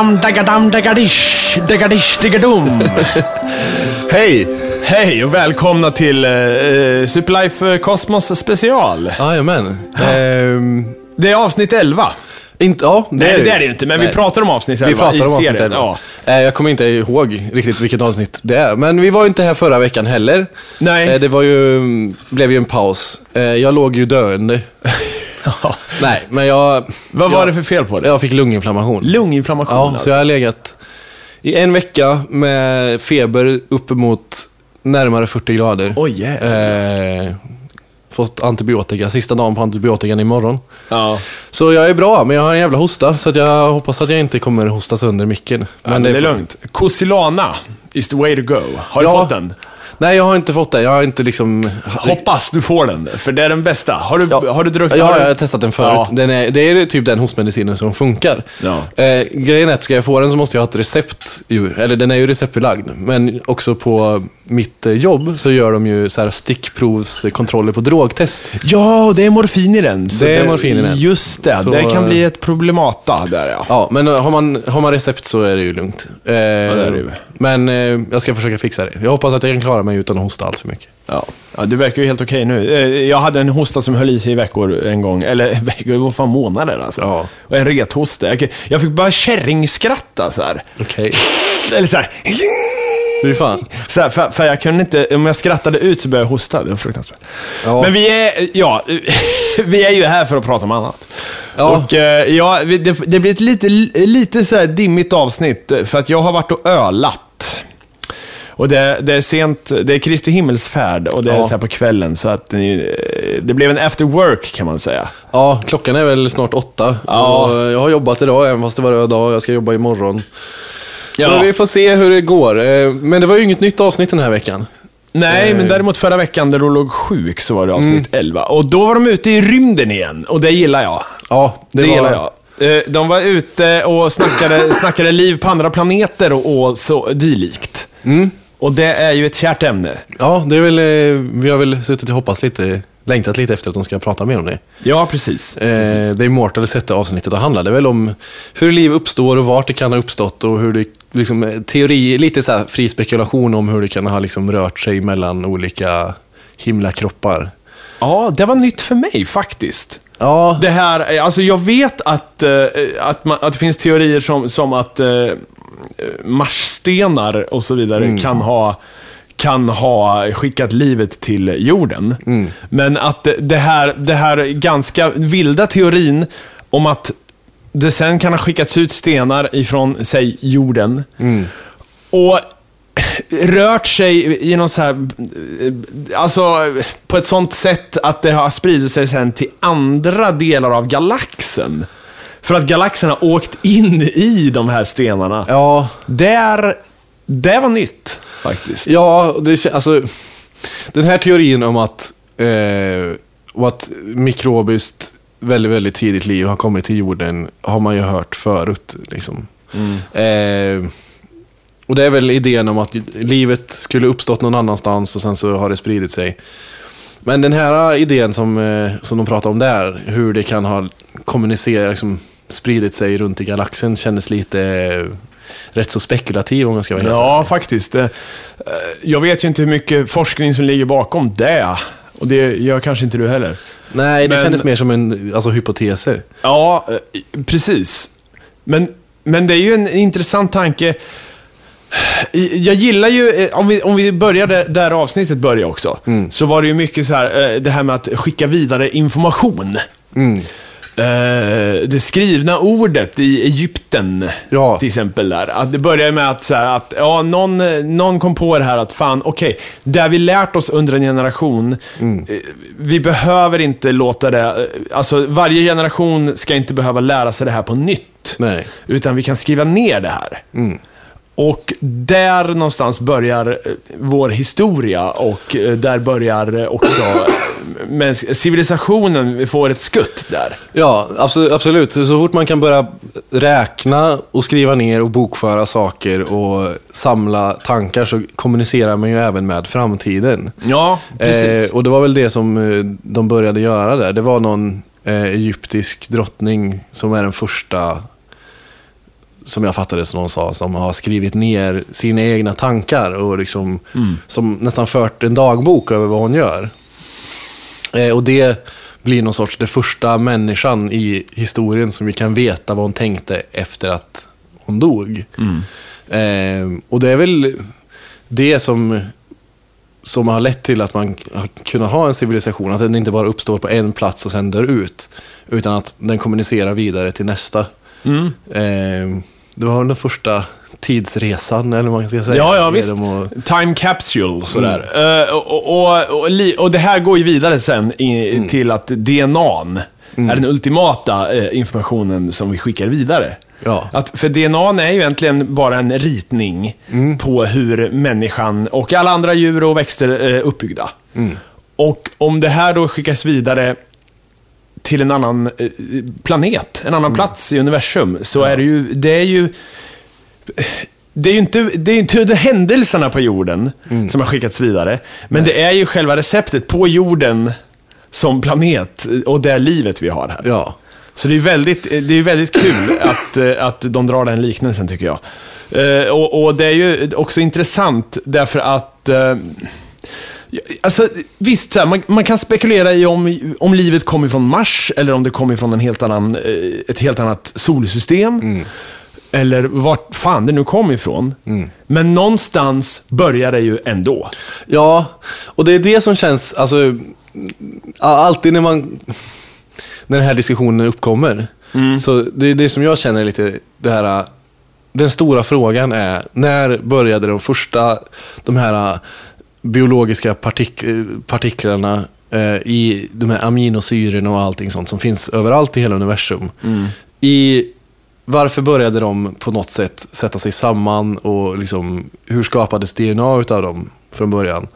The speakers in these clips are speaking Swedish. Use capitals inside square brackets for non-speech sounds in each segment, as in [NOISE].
Ram-dagadam dagadish, dagadish digadum. Hej! Hej och välkomna till eh, Superlife Cosmos special. Jajamän. Ehm, Det är avsnitt 11. inte, ja, det Nej, är det är det ju inte, men vi Nej. pratar om avsnitt 11 Vi pratar i om avsnitt serien. 11. Ja. Eh, Jag kommer inte ihåg riktigt vilket avsnitt det är. Men vi var ju inte här förra veckan heller. Nej. Eh, Det var ju, blev ju en paus. Eh, Jag låg ju döende. [LAUGHS] [LAUGHS] Nej, men jag... Vad var jag, det för fel på det? Jag fick lunginflammation. Lunginflammation Ja, alltså. så jag har legat i en vecka med feber uppemot närmare 40 grader. Oj, jävlar. Eh, fått antibiotika, sista dagen på antibiotikan imorgon. Ja. Så jag är bra, men jag har en jävla hosta, så jag hoppas att jag inte kommer hosta sönder micken. Men det är får- lugnt. Cosilana is the way to go. Har du Ja. fått den? Nej, jag har inte fått det. Jag har inte liksom... Hoppas du får den, för det är den bästa. Har du, Ja, har du druckit? Ja, har jag du... har testat den förut. Ja. Den är, det är typ den hostmedicinen som funkar. Ja. Eh, grejen är att ska jag få den så måste jag ha ett recept. Ju. Eller den är ju receptbelagd. Men också på mitt eh, jobb så gör de ju så här stickprovskontroller på drogtest. Ja, det är morfin i den. Det är morfin i den. Just det, Så, det kan eh, bli ett problemata där ja. Ja, men eh, har man, har man recept så är det ju lugnt. Eh, är det ju. Men eh, jag ska försöka fixa det. Jag hoppas att jag kan klara mig utan att hosta allt för mycket. Ja. ja, du verkar ju helt okej nu. Eh, Jag hade en hosta som höll i sig i veckor en gång. Eller [LAUGHS] veckor, vad fan månader alltså. Ja. Och en rethosta. Jag, fick bara kärringskratta så här. Okej. Eller så här. Fy fan. Så här, för, för jag kunde inte, om jag skrattade ut så började jag hosta. Det var fruktansvärt. Ja. Men vi är, ja, [LAUGHS] vi är ju här för att prata om annat. Ja. Och eh, ja, det, det blir ett lite, lite så dimmigt avsnitt för att jag har varit och ölat. Och det, det är sent, det är Kristi himmelsfärd och det är Ja. så här på kvällen så att ni, eh, det blev en after work kan man säga. Ja, klockan är väl snart åtta. Ja. Jag har jobbat idag, även fast det var röd dag. Jag ska jobba imorgon. Så Ja. vi får se hur det går. Eh, Men det var ju inget nytt avsnitt den här veckan. Nej, Eh. men däremot förra veckan när du låg sjuk så var det avsnitt 11. Och då var de ute i rymden igen och det gillar jag. Ja, Det, gillar jag. Eh, De var ute och snackade, snackade liv på andra planeter och, och så dylikt. Mm. Och det är ju ett kärt ämne. Ja, det är väl, eh, vi har väl suttit och hoppats lite, längtat lite efter att de ska prata mer om det. Ja, precis. Eh, det Immortals hette avsnittet och handlade väl om hur liv uppstår och vart det kan ha uppstått och hur det, liksom, eh, teori, lite så fri spekulation om hur det kan ha liksom rört sig mellan olika himlakroppar. Ja, det var nytt för mig faktiskt. Ja, Det här, eh, alltså jag vet att, att, man, att det finns teorier som, som att marsstenar och så vidare kan ha kan ha skickat livet till jorden. Men att det här, det här ganska vilda teorin om att det sen kan ha skickats ut stenar ifrån, säg, jorden. Och rört sig i någon så här, alltså på ett sånt sätt att det har spridit sig sen till andra delar av galaxen. För att galaxen har åkt in i de här stenarna. ja, Där, det var nytt faktiskt. Ja, det, alltså, den här teorin om att, eh, att mikrobiskt väldigt, väldigt tidigt liv har kommit till jorden har man ju hört förut. Liksom. Eh, och det är väl idén om att livet skulle uppstått någon annanstans och sen så har det spridit sig. Men den här idén som, eh, som de pratar om där, hur det kan ha kommunicerat, liksom, spridit sig runt i galaxen, kändes lite eh, rätt så spekulativ om jag ska vara helt Ja, faktiskt. Eh, Jag vet ju inte hur mycket forskning som ligger bakom det. Och det gör kanske inte du heller. Nej, det Men- kändes mer som en, alltså hypoteser. Ja, eh, precis. Men, men det är ju en intressant tanke. Jag gillar ju, om vi, om vi började där avsnittet började också, så var det ju mycket så här, det här med att skicka vidare information. Eh, det skrivna ordet i Egypten, Ja. till exempel där. Att det börjar med att, så här, att ja, någon, någon kom på det här att fan, okej, det har vi lärt oss under en generation, eh, vi behöver inte låta det, eh, alltså varje generation ska inte behöva lära sig det här på nytt. Nej. Utan vi kan skriva ner det här. Och där någonstans börjar eh, vår historia och eh, där börjar eh, också [COUGHS] mäns- civilisationen får ett skutt där. Ja, absolut. Så, fort man kan börja räkna och skriva ner och bokföra saker och samla tankar så kommunicerar man ju även med framtiden. Ja, precis. Eh, och det var väl det som de började göra där. Det var någon eh, egyptisk drottning som är den första som jag fattade som någon sa, som har skrivit ner sina egna tankar och liksom, som nästan fört en dagbok över vad hon gör. Eh, och det blir någon sorts, det första människan i historien som vi kan veta vad hon tänkte efter att hon dog. Eh, och det är väl det som, som har lett till att man har kunnat ha en civilisation. Att den inte bara uppstår på en plats och sen dör ut. Utan att den kommunicerar vidare till nästa. Eh, det var den första tidsresan, eller vad man ska säga. Ja, ja, visst. Att- Time capsule, sådär. Eh, och, och, och, li- och det här går ju vidare sen i, till att DNAn är den ultimata eh, informationen som vi skickar vidare. Ja. Att, för DNA är ju egentligen bara en ritning på hur människan och alla andra djur och växter är uppbyggda. Och om det här då skickas vidare till en annan eh, planet, en annan plats i universum, så är det ju, det är ju det är ju inte, det är inte de händelserna på jorden som har skickats vidare, men det är ju själva receptet på jorden som planet och det livet vi har här. Ja. Så det är väldigt, det är väldigt kul [CLEARS THROAT] att, eh, att de drar den liknelsen tycker jag. Eh, Och, och det är ju också intressant därför att eh, ja, Alltså, visst, här, man, man kan spekulera i om, om livet kommer från Mars eller om det kommer från en helt annan, eh, ett helt annat solsystem. Eller vart fan det nu kom ifrån. Men någonstans börjar det ju ändå. Ja, och det är det som känns, alltså, alltid när man, när den här diskussionen uppkommer, så det är det som jag känner lite, det här, den stora frågan är, när började de första, de här biologiska partik partiklarna eh, i de här aminosyrorna och allting sånt som finns överallt i hela universum. I varför började de på något sätt sätta sig samman och liksom, hur skapades DNA utav dem från början?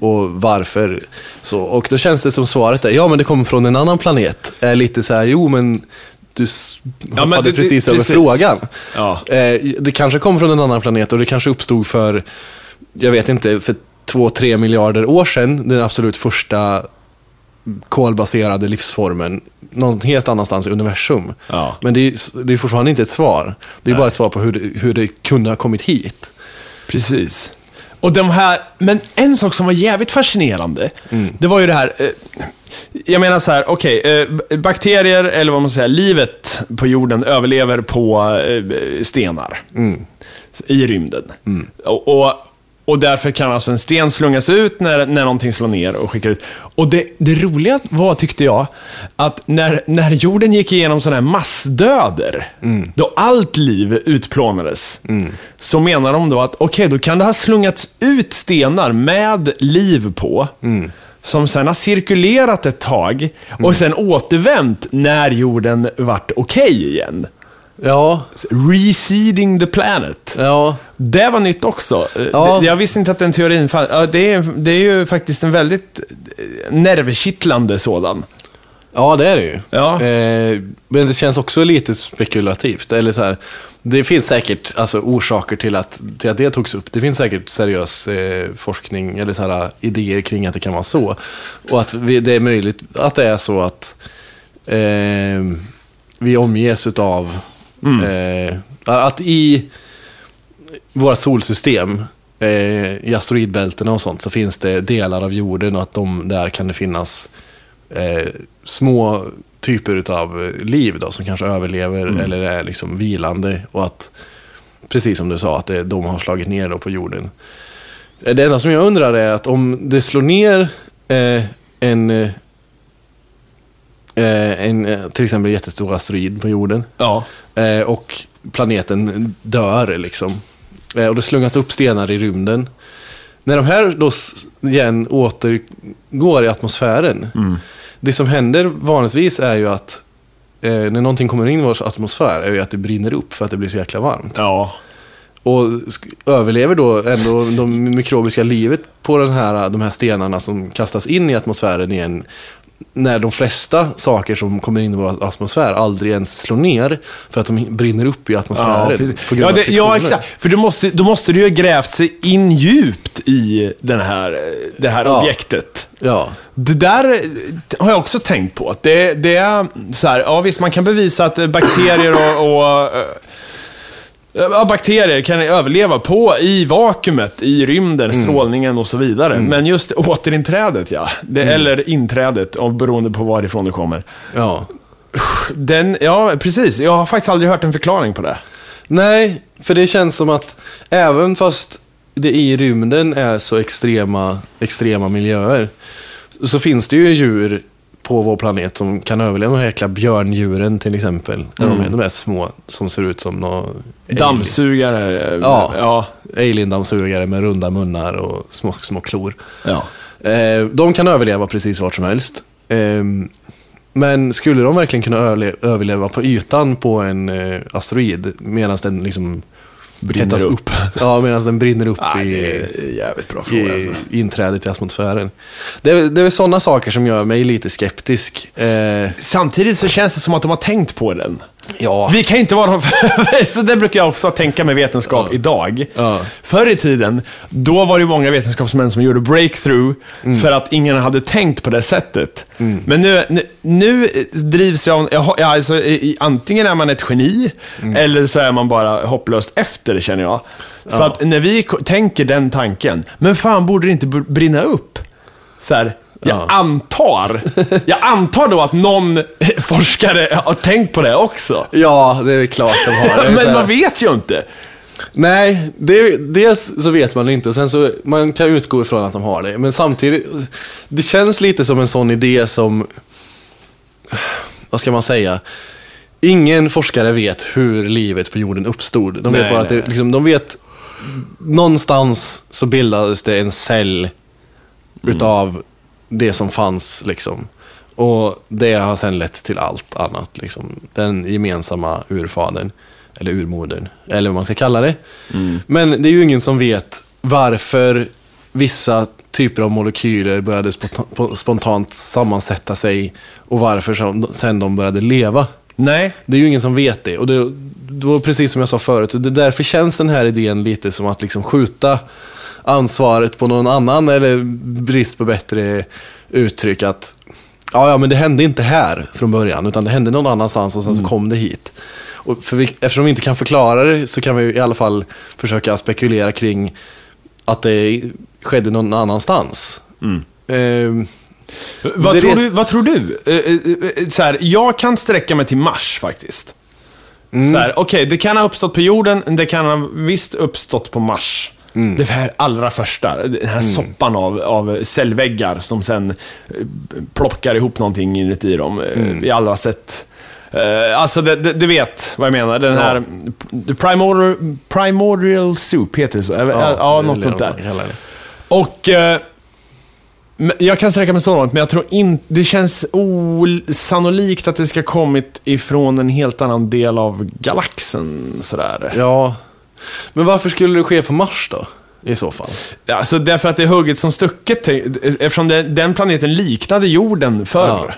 Och varför? Så, och då känns det som svaret är, ja men det kommer från en annan planet. Är lite så här, jo men du hoppade det- det- precis över precis. frågan. Ja. Eh, det kanske kom från en annan planet och det kanske uppstod för, jag vet inte, för två, tre miljarder år sedan, den absolut första kolbaserade livsformen någon helt annanstans i universum. Ja. Men det är, det är fortfarande inte ett svar. Det är bara ett svar på hur det, hur det kunde ha kommit hit. Precis. Och de här, men en sak som var jävligt fascinerande, det var ju det här, eh, jag menar så här, okej, eh, bakterier, eller vad man säger, livet på jorden överlever på eh, stenar i rymden. Och, och, och därför kan alltså en sten slungas ut när, när någonting slår ner och skickar ut. Och det, det roliga var, tyckte jag, att när, när jorden gick igenom sådana här massdöder, då allt liv utplånades, så menar de då att okej, då kan det ha slungats ut stenar med liv på, som sen har cirkulerat ett tag och sen återvänt när jorden vart okej igen. Ja, Reseeding the planet. ja, Det var nytt också. Eh, Ja. Jag visste inte att den teorin fanns. Det, är, det är ju faktiskt en väldigt eh, nervkittlande sådan. ja det är det ju. Ja. Eh, men det känns också lite spekulativt. Eller så här, det finns säkert alltså, orsaker till att, till att det togs upp. Det finns säkert seriös eh, forskning eller så här, idéer kring att det kan vara så. Och att vi, det är möjligt att det är så att eh, vi omges utav eh, att i våra solsystem, eh, i asteroidbältena och sånt, så finns det delar av jorden och att de där kan det finnas eh, små typer av liv då, som kanske överlever eller är liksom vilande. Och att, precis som du sa, att det, de har slagit ner då på jorden. Eh, Det enda som jag undrar är att om det slår ner eh, en, eh, en, eh, till exempel en jättestor asteroid på jorden Ja. eh, och planeten dör liksom. Eh, och det slungas upp stenar i rymden. När de här då igen återgår i atmosfären. Det som händer vanligtvis är ju att eh, när någonting kommer in i vår atmosfär är ju att det brinner upp för att det blir så jäkla varmt. Ja. Och överlever då ändå de mikrobiska livet på den här, de här stenarna som kastas in i atmosfären igen. När de flesta saker som kommer in i vår atmosfär aldrig ens slår ner för att de brinner upp i Ja, atmosfären. ja, av det, ja, exakt. För du måste, då måste du ju ha grävt sig in djupt i den här, det här Ja. objektet. Ja, Det där eh, har jag också tänkt på. Att Det, det är så här, ja visst man kan bevisa att bakterier och, och eh, Ja, bakterier kan överleva på i vakuumet, i rymden, Mm. strålningen och så vidare. Men just återinträdet, ja. Det, Mm. Eller inträdet, beroende på varifrån det kommer. Ja. Den, ja, precis. Jag har faktiskt aldrig hört en förklaring på det. Nej, för det känns som att även fast det i rymden är så extrema, extrema miljöer så finns det ju djur på vår planet som kan överleva. De här jäkla björndjuren till exempel. Eller De, är, de är små som ser ut som några Dammsugare. Ja. Ja. alien-dammsugare med runda munnar och små, små klor. ja. Eh, de kan överleva precis vart som helst. Eh, men skulle de verkligen kunna överle- överleva på ytan på en eh, asteroid medan den liksom Brinner hettas upp. [LAUGHS] Ja, medan den brinner upp Nej, i, jävligt bra fråga. i Alltså. inträdet i atmosfären. Det är, det är väl sådana saker som gör mig lite skeptisk. Eh, Samtidigt så känns det som att de har tänkt på den. Ja, Vi kan inte vara de [LAUGHS] Så det brukar jag också tänka med vetenskap idag. Ja. Förr i tiden, då var det många vetenskapsmän som gjorde breakthrough Mm. för att ingen hade tänkt på det sättet. Men nu, nu, nu drivs jag av, ja, alltså, antingen är man ett geni, Mm. eller så är man bara hopplöst efter, känner jag. För att när vi tänker den tanken, men fan borde det inte br- brinna upp? Så här, jag Ja. antar, jag antar då att någon forskare har tänkt på det också. ja, det är klart de har. Men man vet ju inte. Nej, det, dels så vet man inte och sen så man kan utgå ifrån att de har det. Men samtidigt, det känns lite som en sån idé som, vad ska man säga? Ingen forskare vet hur livet på jorden uppstod. De vet Nej, bara att det, liksom, de vet, någonstans så bildades det en cell utav det som fanns liksom. Och det har sen lett till allt annat liksom. Den gemensamma urfadern. Eller urmodern. Eller vad man ska kalla det. Men det är ju ingen som vet varför vissa typer av molekyler började spontant sammansätta sig och varför som- sen de började leva. Nej. Det är ju ingen som vet det. Och det, det var precis som jag sa förut. Det därför känns den här idén lite som att liksom skjuta ansvaret på någon annan. Eller brist på bättre uttryck. Att ja, ja, men det hände inte här från början. Utan det hände någon annanstans och sen så kom det hit. Och för vi, eftersom vi inte kan förklara det så kan vi i alla fall försöka spekulera kring att det skedde någon annanstans. Ehm, Vad Det tror, du, vad tror du? Eh, eh, eh, så här, jag kan sträcka mig till Mars faktiskt. Mm. Okej, det kan ha uppstått på jorden, det kan ha visst uppstått på Mars. Mm. Det här allra första, den här soppan av, av cellväggar som sen eh, plockar ihop någonting inuti dem. Eh, Mm. Vi alla sett eh, alltså, det, det, du vet vad jag menar. Den Ja. här the primordial, soup, heter det så? Ja, ja, är något sånt där. Och men jag kan sträcka mig så långt, men jag tror inte... Det känns osannolikt att det ska kommit ifrån en helt annan del av galaxen. Sådär. Ja, men varför skulle det ske på Mars då? I så fall. Alltså därför att det är hugget som stucket, eftersom det, den planeten liknade jorden förr. Ja.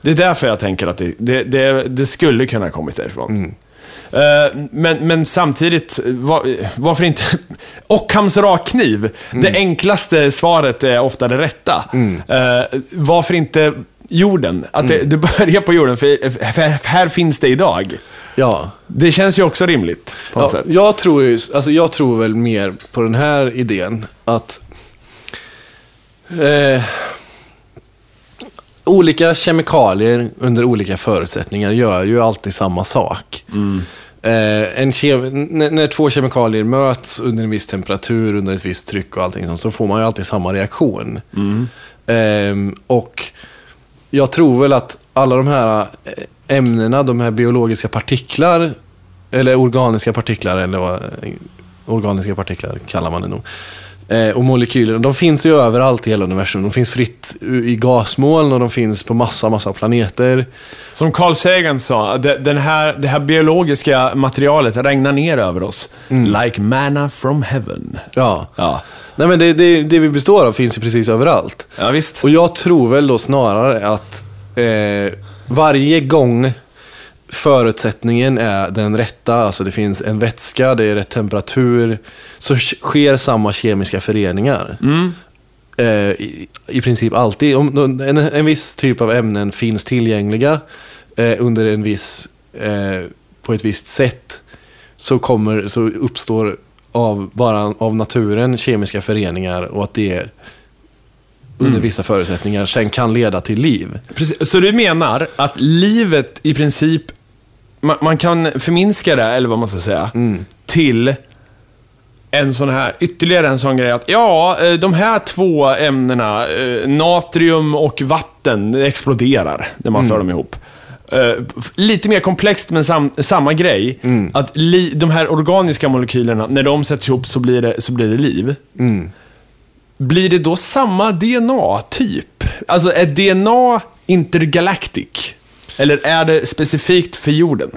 Det är därför jag tänker att det, det, det, det skulle kunna ha kommit därifrån. Mm. Eh, men, men samtidigt, var, varför inte... [LAUGHS] Ockhams rakkniv. Det Mm. enklaste svaret är ofta det rätta. Eh, varför inte jorden? Att det, det börjar på jorden, för, för här finns det idag. Ja, Det känns ju också rimligt på något ja sätt. jag, tror ju, alltså jag tror väl mer på den här idén att eh, olika kemikalier under olika förutsättningar gör ju alltid samma sak. Eh, en när, när två kemikalier möts under en viss temperatur, under ett visst tryck och allting sånt, så får man ju alltid samma reaktion. Ehm, och jag tror väl att alla de här eh, ämnena, de här biologiska partiklar, eller organiska partiklar, eller vad, eh, organiska partiklar kallar man det nog. Eh, och molekyler, de finns ju överallt i hela universum. De finns fritt i gasmoln och de finns på massa, massa planeter. Som Carl Sagan sa, det, den här, det här biologiska materialet regnar ner över oss. Like manna from heaven. Ja. Ja, Nej men det, det, det vi består av finns ju precis överallt. ja visst. Och jag tror väl då snarare att eh, varje gång förutsättningen är den rätta, alltså det finns en vätska, det är rätt temperatur, så sker samma kemiska föreningar. Eh, i, I princip alltid. Om en, en viss typ av ämnen finns tillgängliga eh, under en viss, eh, på ett visst sätt, så, kommer, så uppstår av, bara av naturen kemiska föreningar och att det under Mm. vissa förutsättningar sen kan leda till liv. Precis. Så du menar att livet i princip, man, man kan förminska det, eller vad man ska säga, till en sån här, ytterligare en sån grej att ja, eh, de här två ämnena, eh, natrium och vatten, exploderar när man för dem ihop. Eh, lite mer komplext men sam, samma grej. Att li, de här organiska molekylerna, när de sätts ihop så blir det, så blir det liv. Blir det då samma DNA-typ? Alltså är DNA intergalactic? Eller är det specifikt för jorden?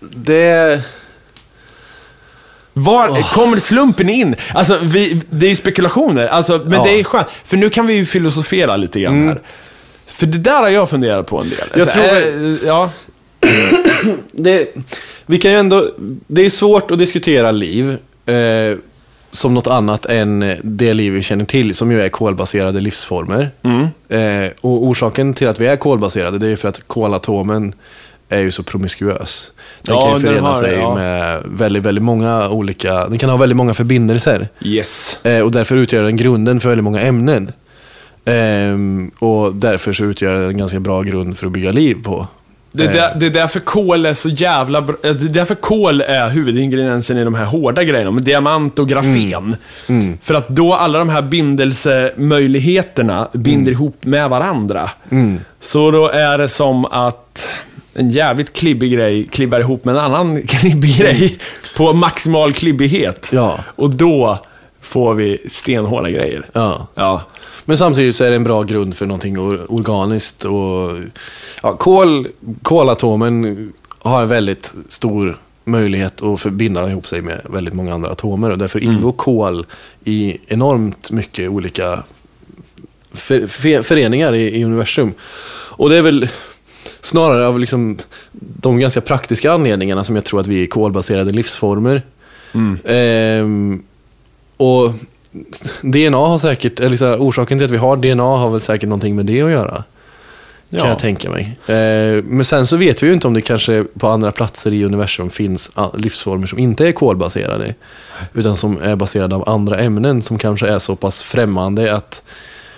Det... Var kommer slumpen in? Alltså, vi, det är ju spekulationer, alltså, men Ja. det är skönt. För nu kan vi ju filosofera lite grann här. För det där har jag funderat på en del. Jag Alltså, tror- eh, ja. [CLEARS THROAT] det, vi kan ju ändå, det är svårt att diskutera liv eh, som något annat än det liv vi känner till, som ju är kolbaserade livsformer. Eh, och orsaken till att vi är kolbaserade, det är för att kolatomen är ju så promiskuös. Den Ja, kan ju förena har- sig ja. med väldigt, väldigt många olika, den kan ha väldigt många förbindelser. Yes. Eh, och därför utgör den grunden för väldigt många ämnen. Ehm, och därför så utgör den en ganska bra grund för att bygga liv på. Det är, Eh, där, det är därför kol är så jävla bra. Det är därför kol är huvudingrediensen i de här hårda grejerna, med diamant och grafen. För att då alla de här bindelsemöjligheterna binder ihop med varandra. Så då är det som att en jävligt klibbig grej klibbar ihop med en annan [LAUGHS] klibbig grej på maximal klibbighet. Ja. Och då får vi stenhårda grejer. Ja. Ja. Men samtidigt så är det en bra grund för någonting or- organiskt. Och, ja, kol, kolatomen har en väldigt stor möjlighet att förbinda ihop sig med väldigt många andra atomer. Och därför ingår kol i enormt mycket olika för, för, föreningar i, i universum. Och det är väl snarare av liksom de ganska praktiska anledningarna som jag tror att vi är kolbaserade livsformer. Ehm, och DNA har säkert, eller så här, orsaken till att vi har DNA har väl säkert någonting med det att göra. Kan Ja. jag tänka mig. Eh, men sen så vet vi ju inte om det kanske på andra platser i universum finns ah, livsformer som inte är kolbaserade. Utan som är baserade av andra ämnen som kanske är så pass främmande att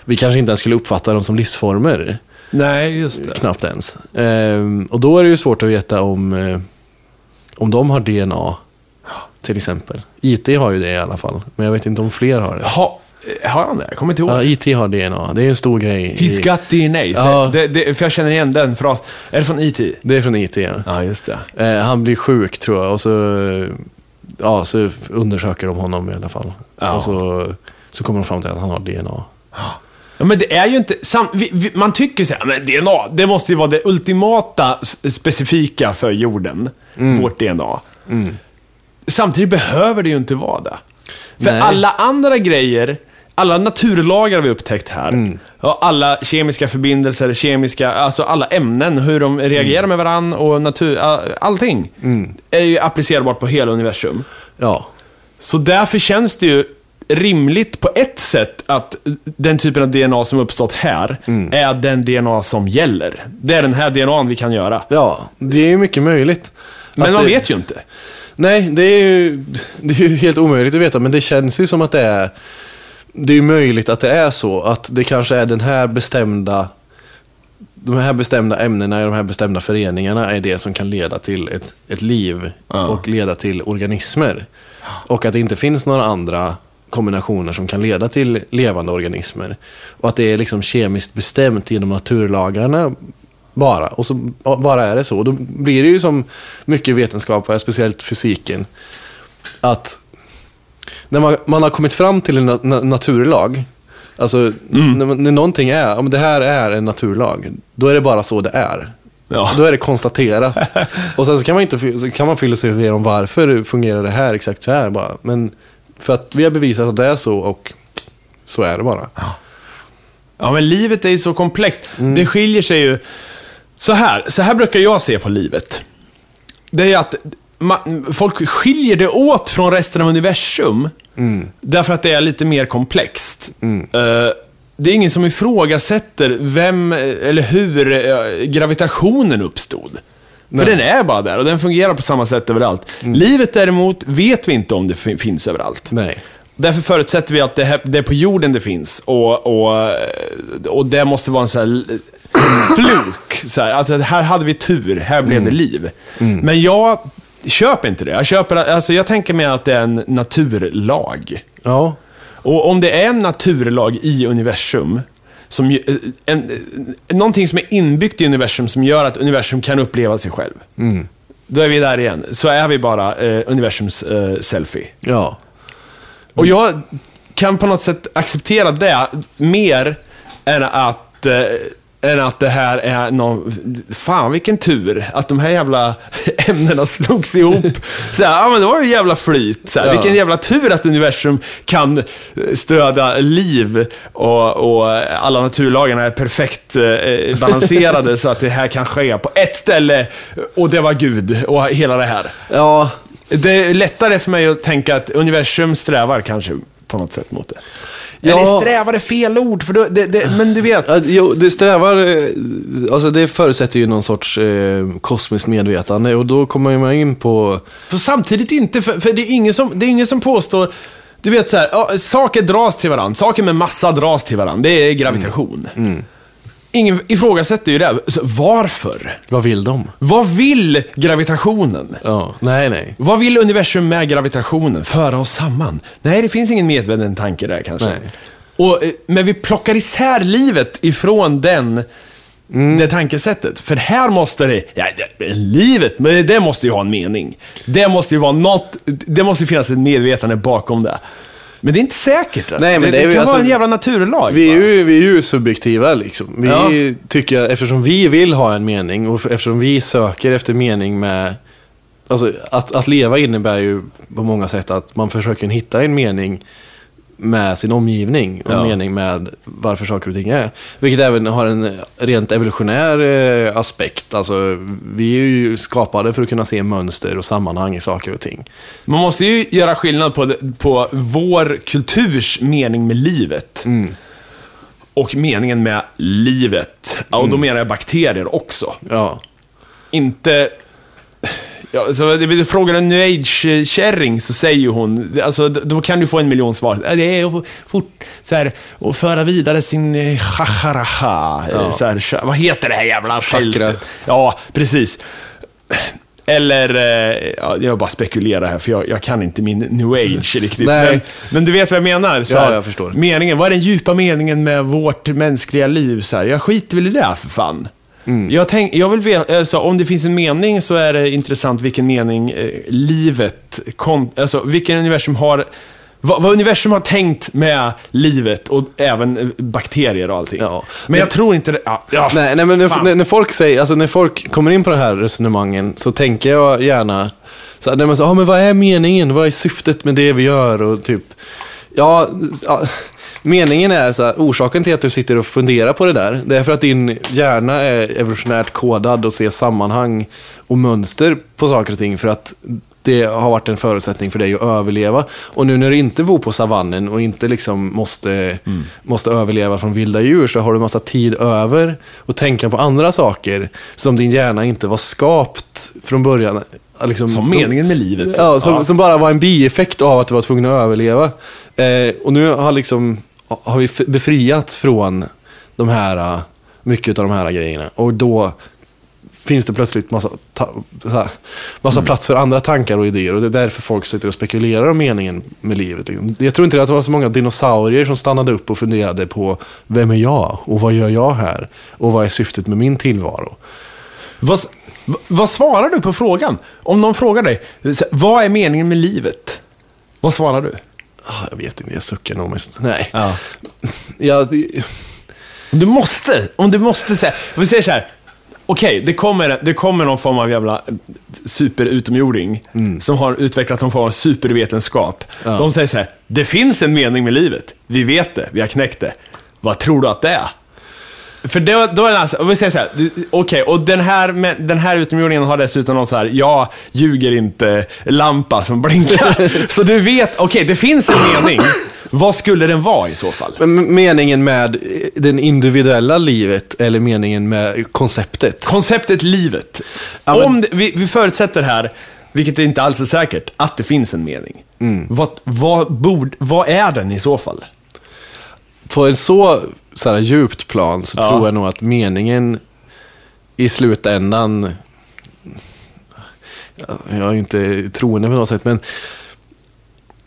vi kanske inte ens skulle uppfatta dem som livsformer. Nej, just det. Knappt ens. Eh, och då är det ju svårt att veta om, eh, om de har DNA. Till exempel. IT har ju det i alla fall. Men jag vet inte om fler har det. Ha, har han det? Jag kommer inte ihåg. Ja, IT har DNA. Det är en stor grej. He's i- got DNA. Ja. det, det, för jag känner igen den frasen. Är det från E.T.? Det är från IT, ja. Ja, just det. Eh, han blir sjuk tror jag och så, ja, så undersöker de honom i alla fall. Ja. Och så, så kommer de fram till att han har DNA. Ja, men det är ju inte... Sam, vi, vi, man tycker så här, men DNA, det måste ju vara det ultimata specifika för jorden. Vårt DNA. Samtidigt behöver det ju inte vara det. För Nej. alla andra grejer, alla naturlagar vi upptäckt här, och alla kemiska förbindelser, kemiska, alltså alla ämnen, hur de reagerar med varandra och natur, all- allting, är ju applicerbart på hela universum. Ja, Så därför känns det ju rimligt på ett sätt att den typen av DNA som uppstått här är den DNA som gäller. Det är den här DNA vi kan göra. ja det är ju mycket möjligt. Men man det, vet ju inte. Nej, det är, ju, det är ju helt omöjligt att veta, men det känns ju som att det är... Det är ju möjligt att det är så, att det kanske är den här bestämda... De här bestämda ämnena i de här bestämda föreningarna är det som kan leda till ett, ett liv Ja. och leda till organismer. Och att det inte finns några andra kombinationer som kan leda till levande organismer. Och att det är liksom kemiskt bestämt genom naturlagarna bara. Och så ja, bara är det så. Och då blir det ju som mycket vetenskap, speciellt fysiken, att när man, man har kommit fram till en na na naturlag, alltså när, man- när någonting är, om det här är en naturlag, då är det bara så det är. Ja. Då är det konstaterat. [LAUGHS] Och sen så kan man, inte, kan man filosofera om varför fungerar det här exakt så här bara. Men för att vi har bevisat att det är så och så är det bara. Ja, men livet är ju så komplext. Det skiljer sig ju... Så här, så här brukar jag se på livet. Det är att ma- folk skiljer det åt från resten av universum. Därför att det är lite mer komplext. Eh, det är ingen som ifrågasätter vem eller hur eh, gravitationen uppstod. För den är bara där och den fungerar på samma sätt överallt. Livet däremot vet vi inte om det fin- finns överallt. Nej. Därför förutsätter vi att det, här, det är på jorden det finns. Och, och, och det måste vara en sån här fluk. Så här. Alltså, här hade vi tur, här blev det liv. Men jag köper inte det. Jag, köper, alltså, jag tänker mig att det är en naturlag. Ja. Och om det är en naturlag i universum, som, eh, en, en, någonting som är inbyggt i universum som gör att universum kan uppleva sig själv. Då är vi där igen. Så är vi bara eh, universums eh, selfie. Ja. Och jag kan på något sätt acceptera det mer än att, eh, än att det här är någon... Fan vilken tur att de här jävla [LAUGHS] ämnena slogs ihop. Så här, ja men det var ju jävla flyt. Så här, Ja. Vilken jävla tur att universum kan stödja liv och, och alla naturlagarna är perfekt eh, balanserade [LAUGHS] så att det här kan ske på ett ställe och det var Gud och hela det här. Ja. Det är lättare för mig att tänka att universum strävar kanske på något sätt mot det. Ja. Eller strävar är fel ord, för då, det, det, men du vet. Jo, det strävar, eh, alltså det förutsätter ju någon sorts eh, kosmiskt medvetande och då kommer man in på, För samtidigt inte, för, för det, är ingen som, det är ingen som påstår, du vet så här, saker dras till varandra, saker med massa dras till varandra, det är gravitation. Ingen ifrågasätter ju det. Så varför? vad vill de? Vad vill gravitationen? Ja, nej, nej. Vad vill universum med gravitationen? Föra oss samman? Nej, det finns ingen medveten tanke där kanske. Nej. Och, eh, men vi plockar isär livet ifrån den, det tankesättet. För här måste det, ja, det, livet, men det måste ju ha en mening. Det måste ju vara något, det måste finnas ett medvetande bakom det. Men det är inte säkert. Alltså. Nej, men det, det det kan vara alltså- en jävla naturlag. Vi är ju, vi är ju subjektiva liksom. Vi Ja. tycker, eftersom vi vill ha en mening och eftersom vi söker efter mening med... Alltså att, att leva innebär ju på många sätt att man försöker hitta en mening med sin omgivning och Ja. en mening med varför saker och ting är. Vilket även har en rent evolutionär eh, aspekt. Alltså, vi är ju skapade för att kunna se mönster och sammanhang i saker och ting. Man måste ju göra skillnad på, på vår kulturs mening med livet. Och meningen med livet. Ja, och då menar jag bakterier också. Ja, Inte... Ja, så frågar en new age-kärring så säger hon, alltså, då kan du få en miljon svar. Ja, Det är att fort, så här, att föra vidare sin eh, chacharaha. Ja. Så här, cha- vad heter det här jävla fältet? Ja, precis. Eller, eh, ja, jag bara spekulerar här för jag, jag kan inte min new age [LAUGHS] riktigt. Men, men du vet vad jag menar? Så Ja, här, jag förstår. Meningen, vad är den djupa meningen med vårt mänskliga liv? Så här, jag skiter väl i det för fan. Mm. Jag, tänk, jag vill veta, alltså, om det finns en mening så är det intressant vilken mening eh, livet, kon, alltså vilken universum har, vad, vad universum har tänkt med livet och även eh, bakterier och allting. Ja. Men jag tror inte det, ja, ja. Nej, nej men när, när, folk säger, alltså när folk kommer in på det här resonemangen så tänker jag gärna, så, här, man säger, ah, men vad är meningen? Vad är syftet med det vi gör? Och typ, ja, ja meningen är så här, orsaken till att du sitter och funderar på det där, det är för att din hjärna är evolutionärt kodad och ser sammanhang och mönster på saker och ting för att det har varit en förutsättning för dig att överleva. Och nu när du inte bor på savannen och inte liksom måste, måste överleva från vilda djur så har du massa tid över att tänka på andra saker som din hjärna inte var skapt från början. Liksom, Som meningen med livet. Ja, som, Ja. som bara var en bieffekt av att du var tvungen att överleva. Eh, och nu har, liksom, har vi befriats från de här, eh, mycket av de här grejerna. Och då finns det plötsligt massa, här, massa Mm. plats för andra tankar och idéer. Och det är därför folk sitter och spekulerar om meningen med livet. Jag tror inte att det var så många dinosaurier som stannade upp och funderade på vem är jag och vad gör jag här? Och vad är syftet med min tillvaro? Vad, vad svarar du på frågan? Om någon frågar dig, vad är meningen med livet? Vad svarar du? Ah, Jag vet inte, jag suckar nog mest. Nej. Ja. [LAUGHS] Ja, Om du måste, om du måste säga, om vi säger så här. Okej, det, kommer, det kommer någon form av jävla eh, superutomjording som har utvecklat någon form av supervetenskap. Ja. De säger så här, det finns en mening med livet. Vi vet det, vi har knäckt det. Vad tror du att det är? För då, då är det alltså, vi säger så här, du- okej, och den här, den här utomjordingen har dessutom någon så här, jag ljuger inte, lampa som blinkar. [LAUGHS] så du vet, okej, det finns en mening. Vad skulle den vara i så fall? Men meningen med det individuella livet eller meningen med konceptet? Konceptet livet. Ja, Om det, vi, vi förutsätter här, vilket inte alls är säkert, att det finns en mening. Mm. Vad, vad, bord, vad är den i så fall? På en så, så här, djupt plan så Ja. tror jag nog att meningen i slutändan, Ja, jag är ju inte troende på något sätt, men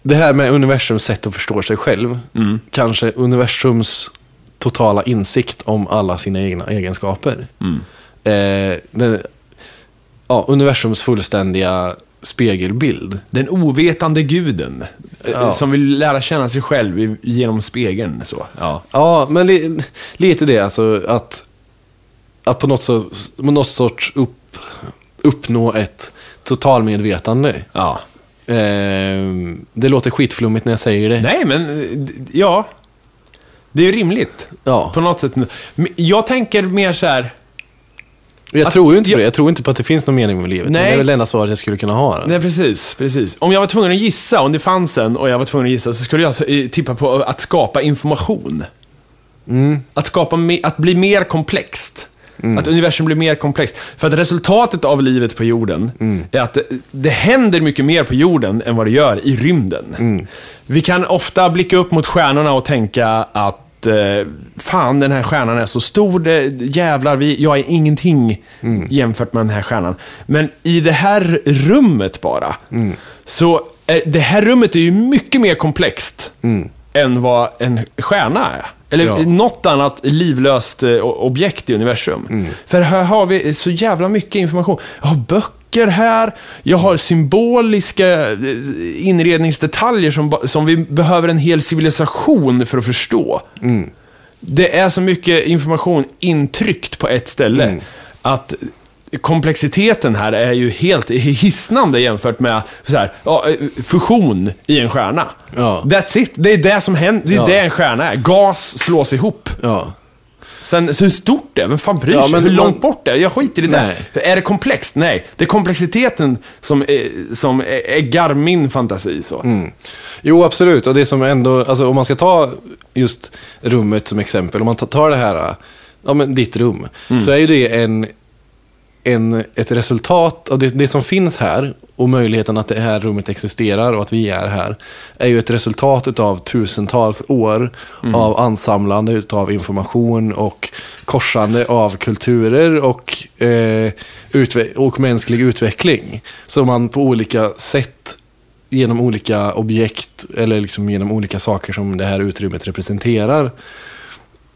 det här med universums sätt att förstå sig själv, Mm. kanske universums totala insikt om alla sina egna egenskaper. Mm. Eh, den, ja, universums fullständiga spegelbild. Den ovetande guden, eh, Ja. som vill lära känna sig själv genom spegeln. Så. Ja. Ja, men li, lite det alltså att, att på något, så, på något sorts upp, uppnå ett totalmedvetande. Ja. Eh, det låter skitflummigt när jag säger det. Nej, men ja. Det är ju rimligt. Ja, På något sätt. Jag tänker mer så här. Jag att- tror ju inte på det. Jag tror inte på att det finns någon mening med livet. Men Nej. det är väl det enda svaret jag skulle kunna ha. Nej, precis, precis. Om jag var tvungen att gissa, om det fanns en och jag var tvungen att gissa, så skulle jag eh, tippa på att skapa information. Mm. Att, skapa att bli mer komplext. Att universum blir mer komplext. För att resultatet av livet på jorden Mm. är att det, det händer mycket mer på jorden än vad det gör i rymden. Mm. Vi kan ofta blicka upp mot stjärnorna och tänka att eh, fan, den här stjärnan är så stor, det, jävlar, vi, jag är ingenting Mm. jämfört med den här stjärnan. Men i det här rummet bara, Mm. så är, det här rummet är ju mycket mer komplext Mm. än vad en stjärna är. Eller Ja. något annat livlöst eh, objekt i universum. Mm. För här har vi så jävla mycket information. Jag har böcker här, jag har symboliska eh, inredningsdetaljer som, som vi behöver en hel civilisation för att förstå. Mm. Det är så mycket information intryckt på ett ställe Mm. att komplexiteten här är ju helt hisnande jämfört med så här, eh, fusion i en stjärna. Ja. That's it. Det är det som händer. Det är Ja. det en stjärna är. Gas slås ihop. Ja. Sen, så hur stort det är, vem fan bryr Ja, sig? men hur man- långt bort det är? Jag skiter i det. Nej. Är det komplext? Nej. Det är komplexiteten som, är, som är- äggar min fantasi. Så. Mm. Jo, absolut. Och det som ändå, alltså om man ska ta just rummet som exempel, om man tar- det här, ja men ditt rum, så är ju det en, en, ett resultat av det, det som finns här och möjligheten att det här rummet existerar och att vi är här, är ju ett resultat av tusentals år av ansamlande av information och korsande av kulturer och, eh, och mänsklig utveckling. Som man på olika sätt genom olika objekt eller liksom genom olika saker som det här utrymmet representerar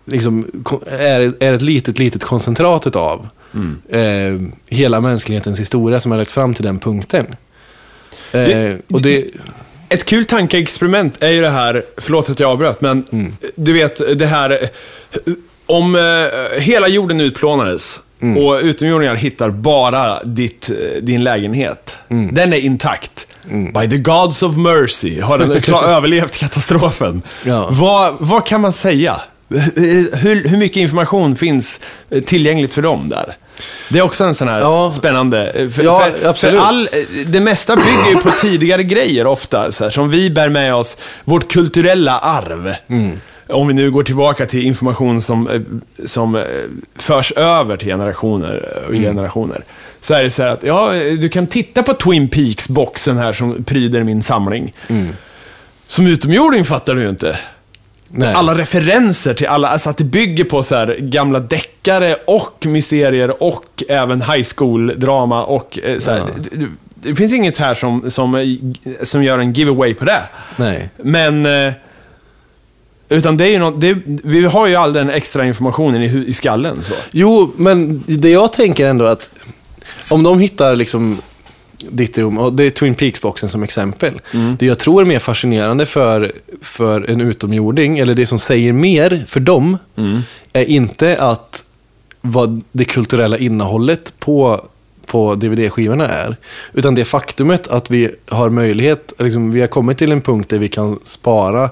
liksom är, är ett litet, litet koncentrat utav eh, hela mänsklighetens historia som har lett fram till den punkten. Eh, Det- och det, Ett kul tankeexperiment är ju det här, förlåt att jag avbröt, men Mm. du vet det här, eh, om eh, hela jorden utplånades Mm. och utomjordingar hittar bara ditt, eh, din lägenhet. Mm. Den är intakt. By the gods of mercy har den [LAUGHS] överlevt katastrofen. Ja. Vad, vad kan man säga? Hur, hur mycket information finns eh, tillgängligt för dem där? Det är också en sån här Ja. spännande... eh, För, Ja, för, absolut. för all, det mesta bygger ju på tidigare grejer ofta, så här, som vi bär med oss, vårt kulturella arv. Mm. Om vi nu går tillbaka till information som, eh, som eh, förs över till generationer och Mm. generationer. Så är det så här att, ja, du kan titta på Twin Peaks-boxen här som pryder min samling. Mm. Som utomjording fattar du ju inte. Nej. Alla referenser till alla, alltså att det bygger på så här gamla deckare och mysterier och även high school-drama och eh, så här, Ja. det, det, det finns inget här som, som, eh, som gör en giveaway på det. nej. Men, eh, utan det är ju något, det, vi har ju all den extra informationen i, i skallen. Så. Jo, men det jag tänker ändå att om de hittar liksom ditt rum, och det är Twin Peaks-boxen som exempel. Det jag tror är mer fascinerande för, för en utomjording, eller det som säger mer för dem, är inte att vad det kulturella innehållet på, på DVD-skivorna är. Utan det faktumet att vi har möjlighet, liksom, vi har kommit till en punkt där vi kan spara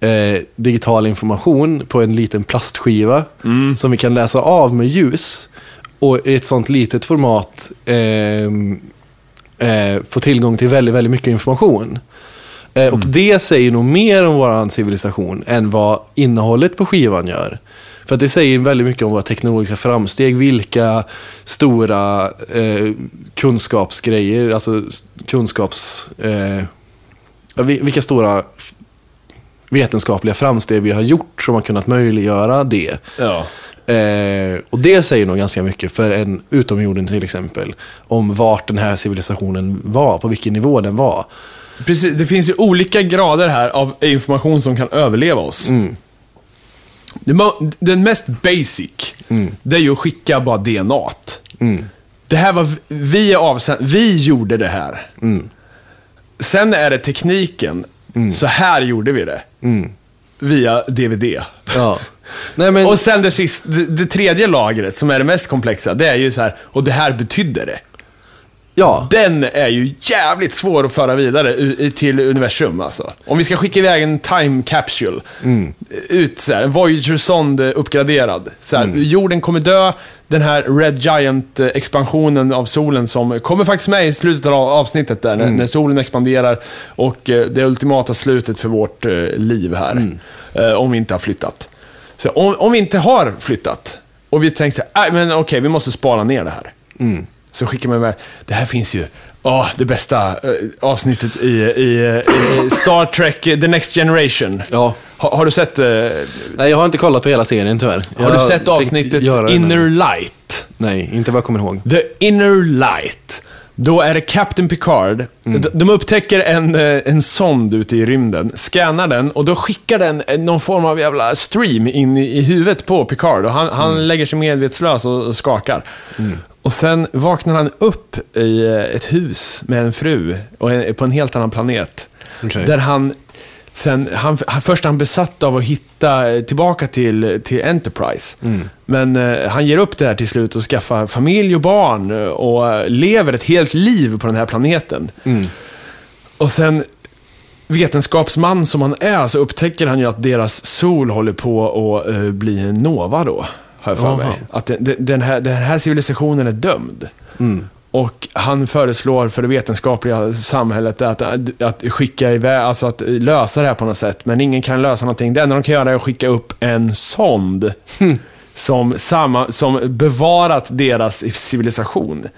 eh, digital information på en liten plastskiva som vi kan läsa av med ljus och i ett sånt litet format ehm, eh, få tillgång till väldigt, väldigt mycket information. Eh, Och det säger nog mer om vår civilisation än vad innehållet på skivan gör. För att det säger väldigt mycket om våra teknologiska framsteg, vilka stora eh, kunskapsgrejer, alltså kunskaps... Eh, vilka stora vetenskapliga framsteg vi har gjort som har kunnat möjliggöra det. Ja. Eh, och det säger nog ganska mycket för en utomjording till exempel. Om vart den här civilisationen var, på vilken nivå den var. Precis, det finns ju olika grader här av information som kan överleva oss. Mo- Den mest basic, det är ju att skicka bara DNA. Det här var, vi är avsänd, vi gjorde det här. Sen är det tekniken, så här gjorde vi det. Via DVD. Ja. [LAUGHS] Nej, men, Och sen det, sist, det, det tredje lagret, som är det mest komplexa, det är ju så här, och det här betydde det. ja. Den är ju jävligt svår att föra vidare till universum alltså. Om vi ska skicka iväg en time capsule, ut så här, en Voyager-sond eh, uppgraderad. Så här, Jorden kommer dö, den här Red Giant-expansionen av solen som kommer faktiskt med i slutet av avsnittet där, när, när solen expanderar och eh, det ultimata slutet för vårt eh, liv här. Eh, om vi inte har flyttat. Så om, om vi inte har flyttat och vi tänker så här, "Nej, men okej, vi måste spara ner det här. Så skickar man med, det här finns ju, åh, det bästa eh, avsnittet i, i, i Star Trek eh, The Next Generation. Ja. Ha, har du sett, eh, Nej, jag har inte kollat på hela serien tyvärr. Jag har du sett avsnittet. Inner Light? Nej, inte vad jag kommer ihåg. The Inner Light. Då är det Captain Picard. De, de upptäcker en, eh, en sond ute i rymden, scannar den och då skickar den eh, någon form av jävla stream in i, i huvudet på Picard. Och han, han lägger sig medvetslös och, och skakar. Och sen vaknar han upp i eh, ett hus med en fru och en, på en helt annan planet. Okej. Där han Sen, han, han, först är han besatt av att hitta eh, tillbaka till, till Enterprise. Men eh, han ger upp det här till slut och skaffar familj och barn eh, och lever ett helt liv på den här planeten. Och sen, vetenskapsman som han är, så upptäcker han ju att deras sol håller på att eh, bli en nova då, har jag för mig. Att den, den- här, den här civilisationen är dömd. Och han föreslår för det vetenskapliga samhället att, att, att skicka iväg, alltså att lösa det här på något sätt. Men ingen kan lösa någonting. Det enda de kan göra är att skicka upp en sond. Som, samma, som bevarat deras civilisation.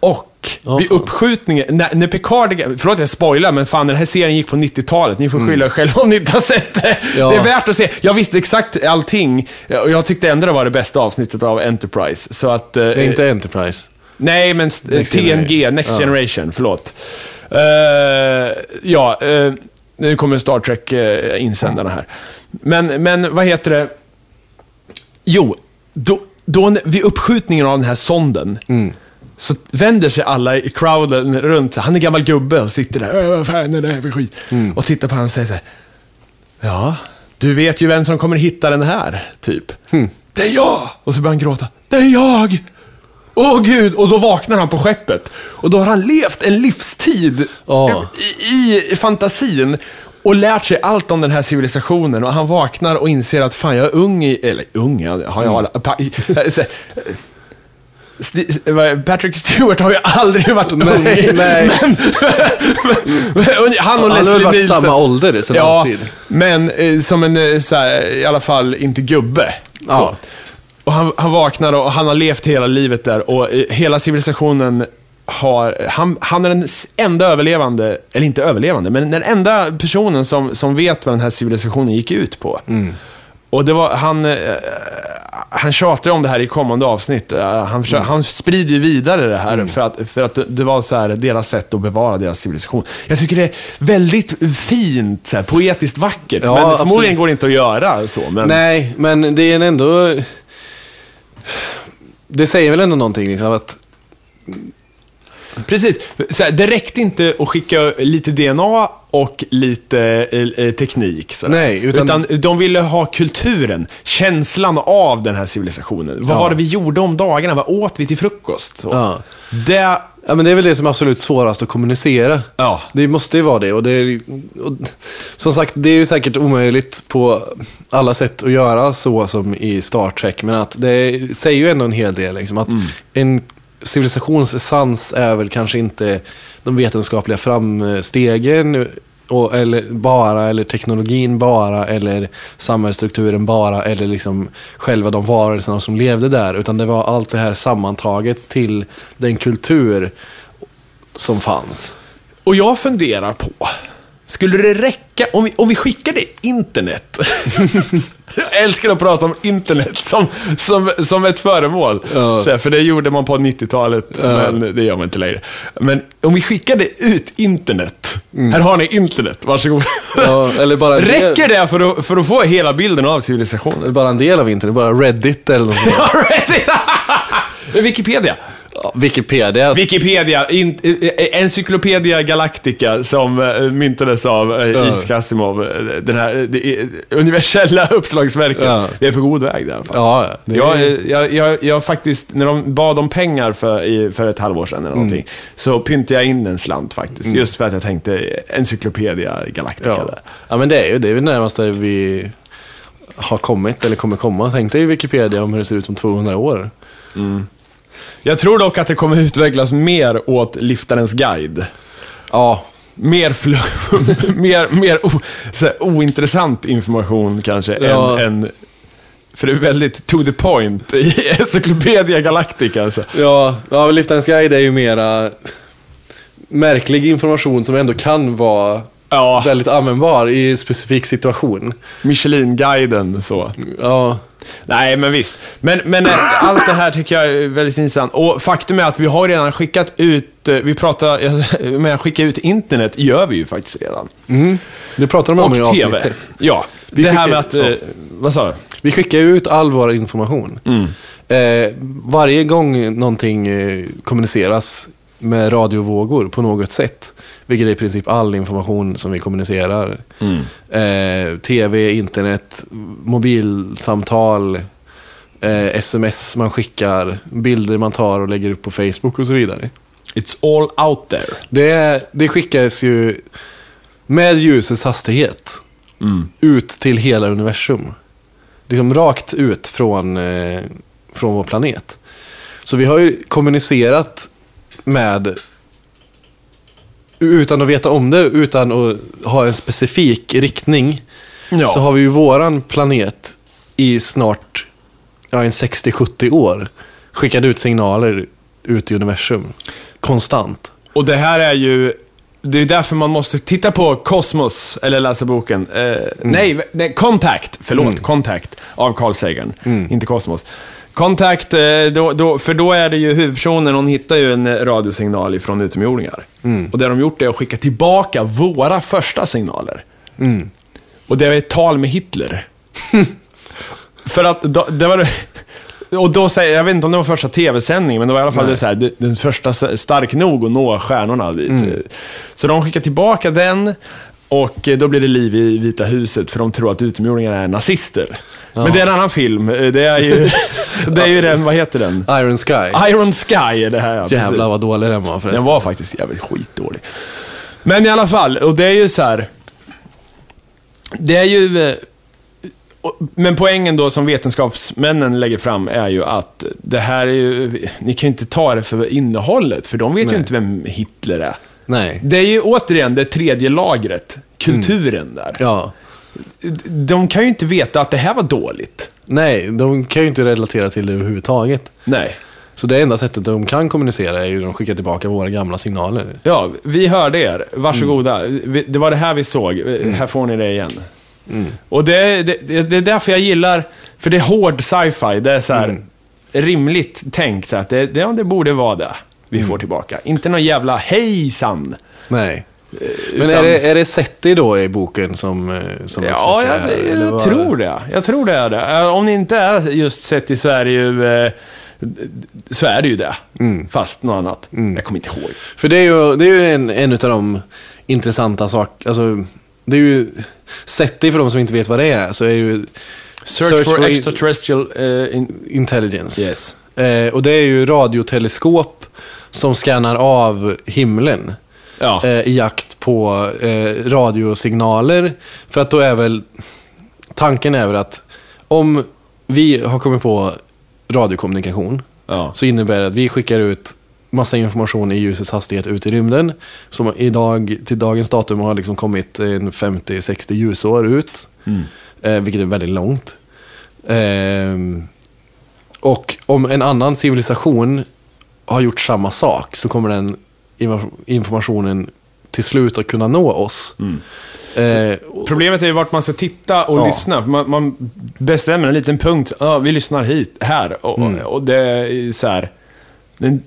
Och vid uppskjutningen, när, när Picard, förlåt jag spoilar, men fan den här serien gick på 90-talet. Ni får skylla er själva om ni inte har sett det. Ja. Det är värt att se. Jag visste exakt allting och jag tyckte ändå det var det bästa avsnittet av Enterprise. Så att, eh, Det är inte Enterprise. Nej, men Next TNG, Generation. Next Ja. Generation, förlåt. Uh, ja, eh, nu kommer Star Trek-insändarna här. Men, men vad heter det? Jo, då, då vid uppskjutningen av den här sonden så vänder sig alla i crowden runt. Han är gammal gubbe och sitter där. "Äh, Vad fan är det här för skit? Och tittar på honom och säger så här. Ja, du vet ju vem som kommer hitta den här, typ. Det är jag! Och så börjar han gråta. Det är jag! Åh gud! Och då vaknar han på skeppet. Och då har han levt en livstid Ja. i, i fantasin och lärt sig allt om den här civilisationen. Och han vaknar och inser att fan, jag är ung i... Eller ung, har jag... Mm. [LAUGHS] Patrick Stewart har ju aldrig varit ung. Nej, nej. Men, men, han och Han har Leslie väl varit Nielsen. samma ålder sedan Ja, alltid. men eh, som en, eh, så här, i alla fall inte gubbe. Ja. Så. Och han, han vaknar och han har levt hela livet där och eh, hela civilisationen har, han, han är den enda överlevande, eller inte överlevande, men den enda personen som, som vet vad den här civilisationen gick ut på. Och det var, han, eh, han tjatar om det här i kommande avsnitt. Eh, Han, försöker, han sprider ju vidare det här för, att, för att det var så här, deras sätt att bevara deras civilisation. Jag tycker det är väldigt fint, så här, poetiskt vackert. Ja, men absolut. förmodligen går det inte att göra så. Men, Nej, men det är ändå... Det säger väl ändå någonting liksom att... Precis. Så här, det räckte inte att skicka lite DNA och lite eh, eh, teknik. Så Nej, utan- utan... de ville ha kulturen, känslan av den här civilisationen. Vad Ja. var det vi gjorde om dagarna? Vad åt vi till frukost? Ja. Det Ja, men det är väl det som är absolut svårast att kommunicera. Ja. Det måste ju vara det. Och det är, och, som sagt, det är ju säkert omöjligt på alla sätt att göra så som i Star Trek. Men att det säger ju ändå en hel del. Liksom, att En civilisationsessens är väl kanske inte de vetenskapliga framstegen och, eller bara, eller teknologin bara, eller samhällsstrukturen bara, eller liksom själva de varelserna som levde där. Utan det var allt det här sammantaget till den kultur som fanns. Och jag funderar på, skulle det räcka om vi, om vi skickade internet? [LAUGHS] jag älskar att prata om internet som, som, som ett föremål. Ja. Så här, för det gjorde man på 90-talet, men det gör man inte längre. Men om vi skickade ut internet. Här har ni internet, varsågod. Ja, eller bara del- Räcker det för att, för att få hela bilden av civilisationen? Eller bara en del av internet, bara Reddit eller något sånt. [LAUGHS] [LAUGHS] Wikipedia. Wikipedia. Wikipedia, in, eh, Encyclopedia Galactica som eh, myntades av eh, Ja. Isaac Asimov. eh, Den här eh, det universella [LAUGHS] uppslagsverket. Ja. Vi är på god väg där i alla fall. Ja. Det Jag, är, eh, jag, jag, jag faktiskt, när de bad om pengar för, i, för ett halvår sedan eller någonting, Mm. så pyntade jag in en slant faktiskt. Just för att jag tänkte Encyclopedia Galactica ja. där. ja, men det är ju det är väl närmaste vi har kommit, eller kommer komma. Tänk dig Wikipedia om hur det ser ut om 200 år. Jag tror dock att det kommer utvecklas mer åt liftarens guide. Ja, mer, [LAUGHS] mer, mer o, så här, ointressant information kanske Ja. än, än... För det är väldigt to the point i [LAUGHS] Encyclopedia Galactica. Alltså. ja, ja Liftarens guide är ju mera märklig information som ändå kan vara Ja, väldigt användbar i en specifik situation. Michelin-guiden så. Ja, Nej, men visst. Men, men eh, allt det här tycker jag är väldigt intressant. Och faktum är att vi har redan skickat ut, eh, vi pratar, [LAUGHS] med att skicka ut internet gör vi ju faktiskt redan. det pratar de om i Och TV. avsnittet. Ja, Vi det här med att, eh, ja. vad sa du? Vi skickar ut all vår information. Eh, varje gång någonting kommuniceras med radiovågor på något sätt, vilket är i princip all information som vi kommunicerar. Eh, TV, internet, mobilsamtal, eh, sms man skickar, bilder man tar och lägger upp på Facebook och så vidare. It's all out there. Det, det skickas ju med ljusets hastighet ut till hela universum. Liksom rakt ut från, eh, från vår planet. Så vi har ju kommunicerat med, utan att veta om det, utan att ha en specifik riktning, Ja. så har vi ju våran planet i snart ja, en 60-70 år skickat ut signaler ut i universum. Konstant. Och det här är ju, det är därför man måste titta på Kosmos, eller läsa boken. Eh, nej, nej, Contact, förlåt, Contact av Carl Sagan, inte Kosmos. Contact, eh, då, då, för då är det ju huvudpersonen, hon hittar ju en radiosignal ifrån utomjordingar. Och det de gjort är att skicka tillbaka våra första signaler. Och det är ett tal med Hitler. [LAUGHS] För att då, det var och då säger, jag vet inte om det var första tv-sändningen, men det var i alla fall det så här, den första stark nog att nå stjärnorna dit. Så de skickar tillbaka den och då blir det liv i Vita huset för de tror att utomjordingarna är nazister. Men det är en annan film. Eh, Det är ju, [LAUGHS] det är ju den, vad heter den? Iron Sky. Iron Sky är det här. ja, precis. Jävlar vad dålig den var förresten. Den var faktiskt jävligt skitdålig. Men i alla fall, och det är ju så här. Det är ju... eh, Men poängen då som vetenskapsmännen lägger fram är ju att det här är ju... Ni kan ju inte ta det för innehållet, för de vet Nej. ju inte vem Hitler är. Nej. Det är ju återigen det tredje lagret, kulturen där. Ja. De kan ju inte veta att det här var dåligt. Nej, de kan ju inte relatera till det överhuvudtaget. Nej. Så det enda sättet de kan kommunicera är ju att de skickar tillbaka våra gamla signaler. Ja, vi hörde er. Varsågoda. Vi- Det var det här vi såg. Här får ni det igen. Och det, det, det är därför jag gillar, för det är hård sci-fi. Det är så här rimligt tänkt. Så att det, det, det borde vara det vi får tillbaka. Inte någon jävla hejsan. Nej. Men utan- är det, är det Seti då i boken som, eh, som Ja, jag, det jag vad- tror det. Jag tror det är det. Eh, Om det inte är just sett i så är det ju... eh, Så är det ju det. Fast något annat. Jag kommer inte ihåg. För det är ju, det är ju en, en av de intressanta sakerna. Alltså, det är ju... Seti för de som inte vet vad det är, så är ju Search, for, extraterrestrial... eh, in, intelligence. yes. Eh, och det är ju radioteleskop som scannar av himlen. Ja. eh, i jakt på eh, radiosignaler. För att då är väl, tanken är väl att om vi har kommit på radiokommunikation Ja. så innebär det att vi skickar ut massa information i ljusets hastighet ut i rymden. Som idag, till dagens datum har liksom kommit en 50-60 ljusår ut. Eh, vilket är väldigt långt. Ehm, och om en annan civilisation har gjort samma sak så kommer den informationen till slut att kunna nå oss. Eh, och- Problemet är ju vart man ska titta och Ja. lyssna. Man, man bestämmer en liten punkt. Ja, vi lyssnar hit, här. Och, Mm. och det är ju så här. Det,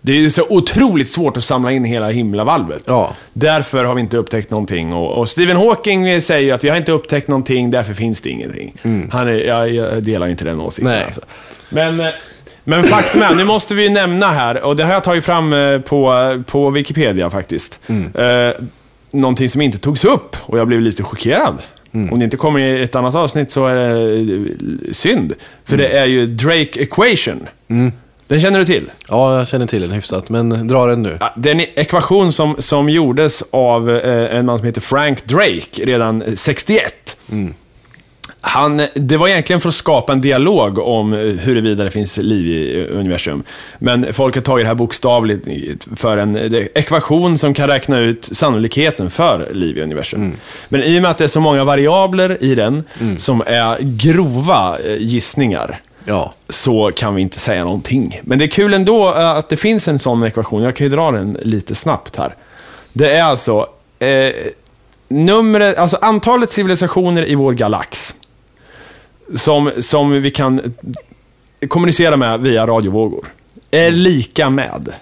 det är ju så otroligt svårt att samla in hela himlavalvet. Ja. Därför har vi inte upptäckt någonting. Och, och Stephen Hawking säger ju att vi har inte upptäckt någonting, därför finns det ingenting. Han är, jag, jag delar inte den åsikten. Mm. Nej. Alltså. Men, eh, men faktum är, nu måste vi ju nämna här, och det har jag tagit fram eh, på, på Wikipedia faktiskt. Mm. Eh, någonting som inte togs upp och jag blev lite chockerad. Mm. Om det inte kommer i ett annat avsnitt så är det eh, synd. För Mm. det är ju Drake Equation. Den känner du till? ja, jag känner till den hyfsat, men dra den nu. Ja, Det är en ekvation som, som gjordes av eh, en man som heter Frank Drake redan eh, 61. Han, det var egentligen för att skapa en dialog om eh, huruvida det finns liv i eh, universum. Men folk har tagit det här bokstavligt för en eh, ekvation som kan räkna ut sannolikheten för liv i universum. Men i och med att det är så många variabler i den som är grova gissningar Ja. så kan vi inte säga någonting. Men det är kul ändå att det finns en sån ekvation. Jag kan ju dra den lite snabbt här. Det är alltså eh, numret, alltså antalet civilisationer i vår galax som, som vi kan kommunicera med via radiovågor är lika med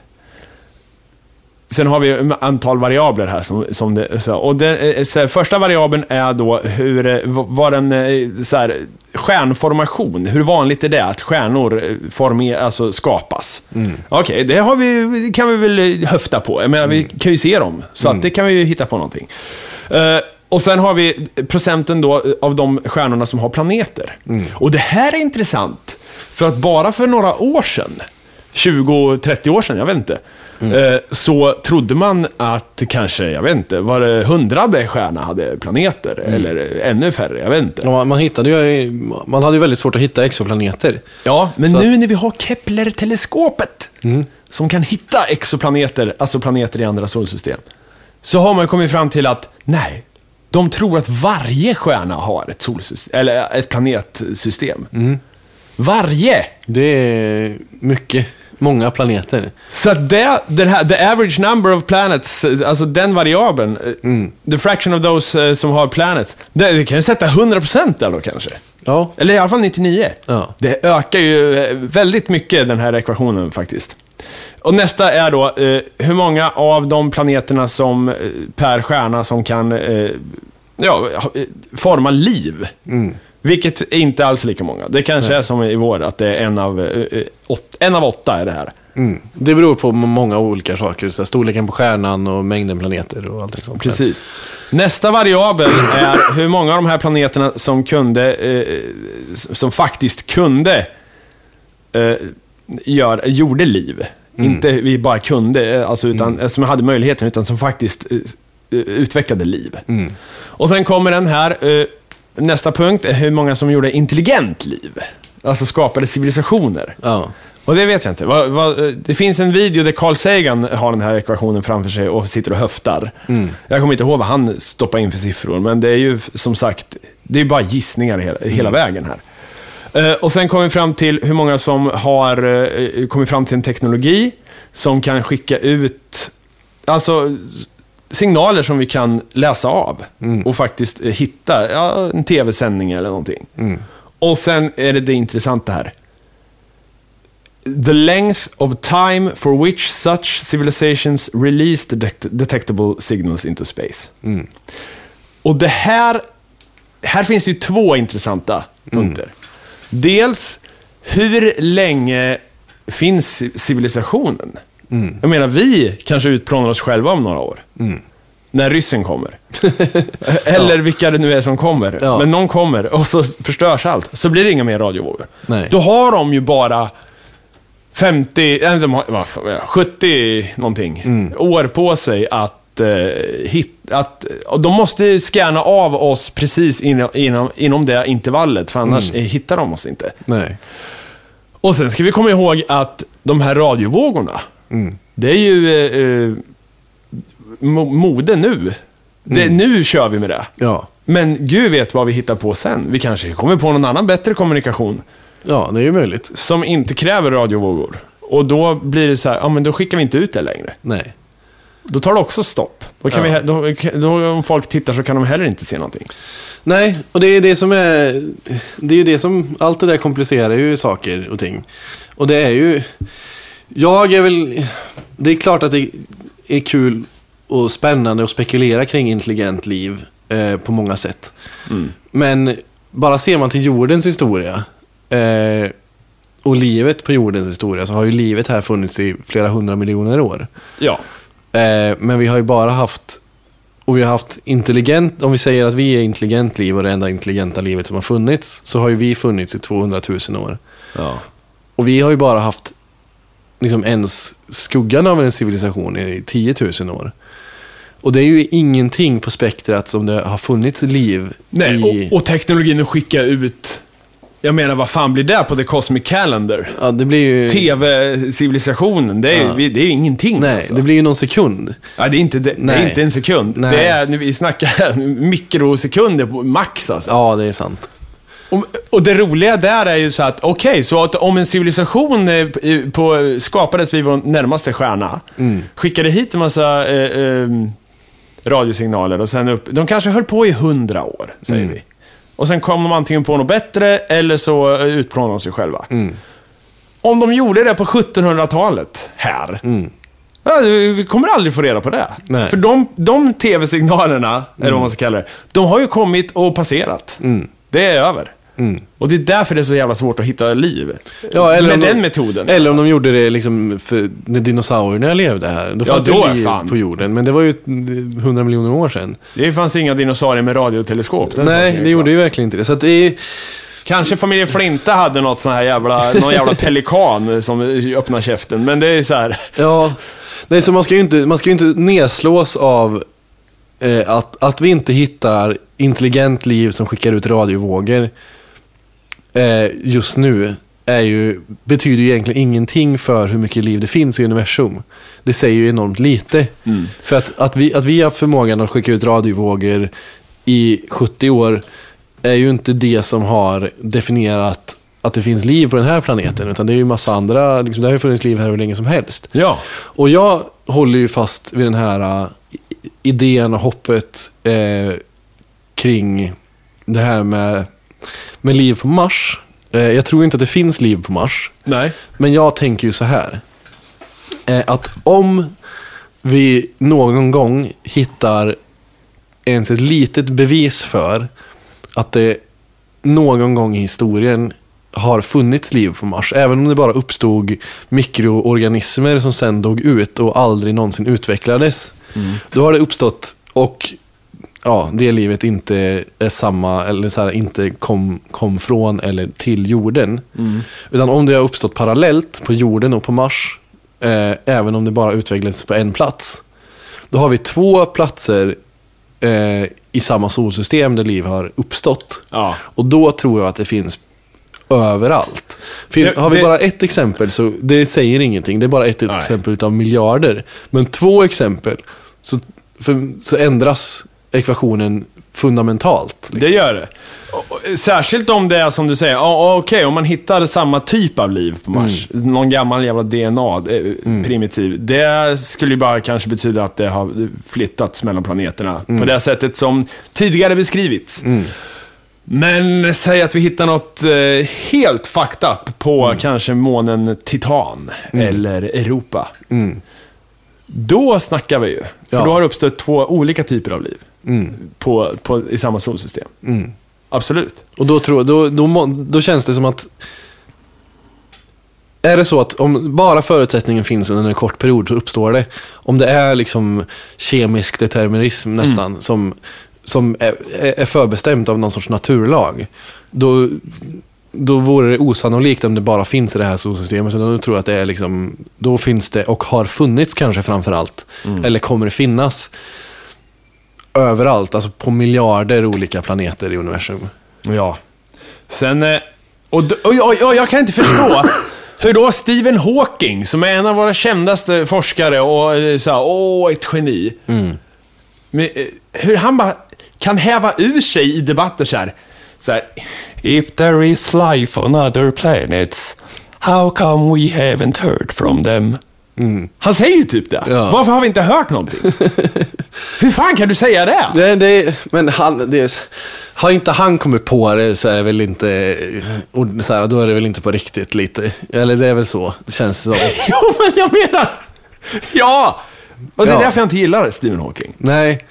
Sen har vi antal variabler här. Som, som det, så, och det, eh, så här, första variabeln är då hur, eh, vad den, eh, så här, stjärnformation, hur vanligt är det att stjärnor former, alltså skapas? Okej, det har vi, kan vi väl höfta på. Jag menar, vi kan ju se dem, så att det kan vi ju hitta på någonting. Eh, och sen har vi procenten då av de stjärnorna som har planeter. Och det här är intressant, för att bara för några år sedan, 20-30 år sedan, jag vet inte, eh, så trodde man att kanske, jag vet inte, var det hundrade stjärna hade planeter? Eller ännu färre, jag vet inte. Ja, man, hittade ju, man hade ju väldigt svårt att hitta exoplaneter. Ja, men Så nu när vi har Kepler-teleskopet, som kan hitta exoplaneter, alltså planeter i andra solsystem, så har man kommit fram till att, nej, de tror att varje stjärna har ett solsystem, eller ett planetsystem. Varje! Det är mycket, många planeter. Så att det, den här, the average number of planets, alltså den variabeln, eh, the fraction of those eh, som har planets, det, vi kan ju sätta 100% där då kanske. Ja. Eller i alla fall 99. Ja. Det ökar ju eh, väldigt mycket den här ekvationen faktiskt. Och nästa är då eh, hur många av de planeterna som eh, per stjärna som kan eh, ja, eh, forma liv. Vilket är inte alls lika många. Det kanske är som i vår, att det är en av, eh, eh, åt, en av åtta är det här. Mm. Det beror på många olika saker. Så storleken på stjärnan och mängden planeter och allt sånt. Precis. Nästa variabel är hur många av de här planeterna som kunde, som faktiskt kunde, gör, gjorde liv. Inte vi bara kunde, eh, alltså, utan, eh, som hade möjligheten, utan som faktiskt eh, eh, utvecklade liv. Och sen kommer den här, nästa punkt, är hur många som gjorde intelligent liv. Alltså skapade civilisationer. Ja. Och det vet jag inte. Vad, vad, det finns en video där Carl Sagan har den här ekvationen framför sig och sitter och höftar. Jag kommer inte ihåg vad han stoppar in för siffror, men det är ju som sagt, det är bara gissningar hela, hela vägen här. Eh, och sen kommer vi fram till hur många som har uh, kommit fram till en teknologi som kan skicka ut, alltså signaler som vi kan läsa av och faktiskt eh, hitta ja, en tv-sändning eller någonting. Och sen är det det intressanta här. The length of time for which such civilizations release detect detectable signals into space. Och det här, här finns ju två intressanta punkter. Dels, hur länge finns civilisationen? Jag menar, vi kanske utplånar oss själva om några år. När ryssen kommer. [LAUGHS] Eller vilka det nu är som kommer. Ja. Men någon kommer och så förstörs allt. Så blir det inga mer radiovågor. Nej. Då har de ju bara 50, nej, de har, vad fan, ja, 70 någonting år på sig att eh, hit, att, de måste scanna av oss precis inom, inom, inom det intervallet, för annars eh, hittar de oss inte. Nej. Och sen ska vi komma ihåg att de här radiovågorna, det är ju eh, eh, mo- mode nu. Det, Nu kör vi med det. Ja. Men Gud vet vad vi hittar på sen. Vi kanske kommer på någon annan bättre kommunikation ja, det är ju möjligt. som inte kräver radiovågor. Och då blir det så här, ja men då skickar vi inte ut det längre. Nej. Då tar det också stopp. Då kan Ja. vi, då, då, om folk tittar så kan de heller inte se någonting. Nej, och det är det som är... Det är ju det som... Allt det där komplicerar ju saker och ting. Och det är ju... Jag är väl... Det är klart att det är kul och spännande att spekulera kring intelligent liv eh, på många sätt. Men bara ser man till jordens historia eh, och livet på jordens historia så har ju livet här funnits i flera hundra miljoner år. Ja. Eh, men vi har ju bara haft, och vi har haft intelligent, om vi säger att vi är intelligent liv och det enda intelligenta livet som har funnits, så har ju vi funnits i 200 000 år. ja. Och vi har ju bara haft liksom ens skuggan av en civilisation i 10 000 år. Och det är ju ingenting på spektrat som det har funnits liv Nej, i. och, och teknologin att skicka ut... Jag menar, vad fan blir det på The Cosmic Calendar? ja, det blir ju... TV-civilisationen, det är, Ja. vi- det är ju ingenting. Nej, alltså. det blir ju någon sekund. Ja, det, är inte, det, det är inte en sekund. Nej. Det är, vi snackar [LAUGHS] mikrosekunder på max alltså. Ja, det är sant. Och, och det roliga där är ju så att, okej, så att om en civilisation eh, på, skapades vid vår närmaste stjärna, Mm. skickade hit en massa eh, eh, radiosignaler och sen upp, de kanske höll på i hundra år, säger Mm. vi. Och sen kom de antingen på något bättre eller så eh, utplånade de sig själva. Mm. Om de gjorde det på 1700-talet här, ja, vi kommer aldrig få reda på det. Mm. Nej. För de, de tv-signalerna, eller vad man ska kalla det, de har ju kommit och passerat. Mm. Det är över. Och det är därför det är så jävla svårt att hitta liv. Ja, eller med de- den metoden. Eller om de gjorde det liksom för när dinosaurierna levde här. Då Ja, fanns då det liv fan. på jorden. Men det var ju hundra miljoner år sedan. Det fanns inga dinosaurier med radioteleskop. Nej, det gjorde klar. ju verkligen inte det. Så att det är... Kanske familjen Flinta hade något sån här jävla, någon jävla pelikan som öppnar käften. Men det är så här. Ja, nej, så man ska ju inte, man ska inte nedslås av eh, att, att vi inte hittar intelligent liv som skickar ut radiovågor eh, just nu är ju, betyder ju egentligen ingenting för hur mycket liv det finns i universum. Det säger ju enormt lite. För att, att, vi, att vi har förmågan att skicka ut radiovågor i 70 år är ju inte det som har definierat att det finns liv på den här planeten. Utan det är ju massa andra, liksom, det har ju funnits liv här hur länge som helst. Ja. Och jag håller ju fast vid den här uh, idén och hoppet eh, kring det här med, med liv på Mars. Eh, jag tror inte att det finns liv på Mars. Nej. Men jag tänker ju så här. Eh, att om vi någon gång hittar ens ett litet bevis för att det någon gång i historien har funnits liv på Mars. Även om det bara uppstod mikroorganismer som sen dog ut och aldrig någonsin utvecklades. Då har det uppstått och ja, det livet inte är samma eller så här, inte kom, kom från eller till jorden. Utan om det har uppstått parallellt på jorden och på Mars, eh, även om det bara utvecklades på en plats. Då har vi två platser eh, i samma solsystem där liv har uppstått. Ja. Och då tror jag att det finns överallt. Fin- Det- har vi det- bara ett exempel så det säger ingenting. Det är bara ett Nej. exempel utav miljarder. Men två exempel så, för, så ändras ekvationen fundamentalt. liksom. Det gör det. Särskilt om det är som du säger, okej, om man hittar samma typ av liv på Mars, någon gammal jävla DNA, eh, primitiv, det skulle ju bara kanske betyda att det har flyttats mellan planeterna på det sättet som tidigare beskrivits. Men säg att vi hittar något eh, helt fucked up på kanske månen Titan eller Europa. Då snackar vi ju. För Ja. då har det uppstått två olika typer av liv på, på, i samma solsystem. Absolut. Och då, tror, då, då, då känns det som att är det så att om bara förutsättningen finns under en kort period så uppstår det. Om det är liksom kemisk determinism nästan som, som är, är förbestämt av någon sorts naturlag. Då, då vore det osannolikt om det bara finns i det här solsystemet. Utan då tror jag att det är liksom, då finns det och har funnits kanske framför allt. Eller kommer det finnas överallt, alltså på miljarder olika planeter i universum. Ja. Sen... eh, Och, och, och, och jag kan inte förstå [CLEARS THROAT] hur då Stephen Hawking, som är en av våra kändaste forskare och eh, så här, åh, ett geni. Men, eh, hur han bara kan häva ur sig i debatter så här. Så här If there is life on other planets, how come we haven't heard from them? Han säger ju typ det. Ja. Varför har vi inte hört någonting? [LAUGHS] hur fan kan du säga det? Det, det, men han, det, har inte han kommit på det så är det väl inte, så här, då är det väl inte på riktigt lite. Eller det är väl så, det känns så. [LAUGHS] Jo, men jag menar... Ja! Och det är Ja. därför jag inte gillar Stephen Hawking. Nej,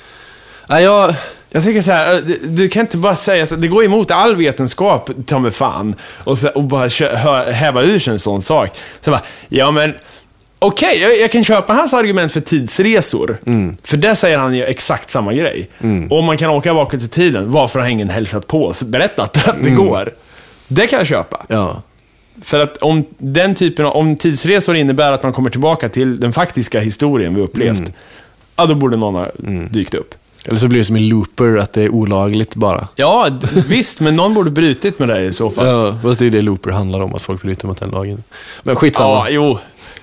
Nej jag, Jag tycker så här, du, du kan inte bara säga så det går emot all vetenskap, ta mig fan, och, så, och bara hö, häva ur sig en sån sak. Så bara, ja men, okej, jag, jag kan köpa hans argument för tidsresor. För där säger han ju exakt samma grej. Och om man kan åka bakåt i tiden, varför har ingen hälsat på oss? Berättat att det går. Det kan jag köpa. ja. För att om den typen av, om tidsresor innebär att man kommer tillbaka till den faktiska historien vi upplevt, ja då borde någon ha dykt upp. Eller så blir det som i Looper, att det är olagligt bara. Ja, visst, men någon borde brutit med det i så fall. Ja, fast det är det Looper handlar om, att folk bryter mot den lagen. Men skitsamma. Ja, jo.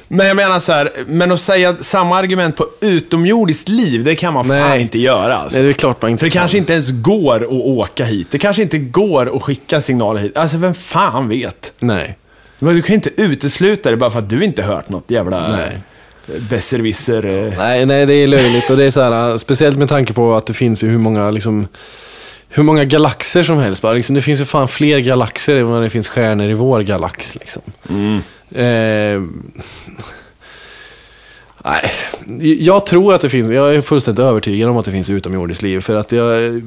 Men jag menar så här, men att säga samma argument på utomjordiskt liv, det kan man fan Nej. inte göra. Alltså. Nej, det är klart man inte För det kan. kanske inte ens går att åka hit. Det kanske inte går att skicka signaler hit. Alltså, vem fan vet? Nej. Men du kan inte utesluta det bara för att du inte hört något jävla Nej. Eh, besserwisser. eh. Nej, nej, det är löjligt. Och det är så här, speciellt med tanke på att det finns ju hur många, liksom, hur många galaxer som helst. Bara, liksom, det finns ju fan fler galaxer än vad det finns stjärnor i vår galax. Liksom. Eh, nej, jag tror att det finns, jag är fullständigt övertygad om att det finns utomjordiskt liv. För att jag...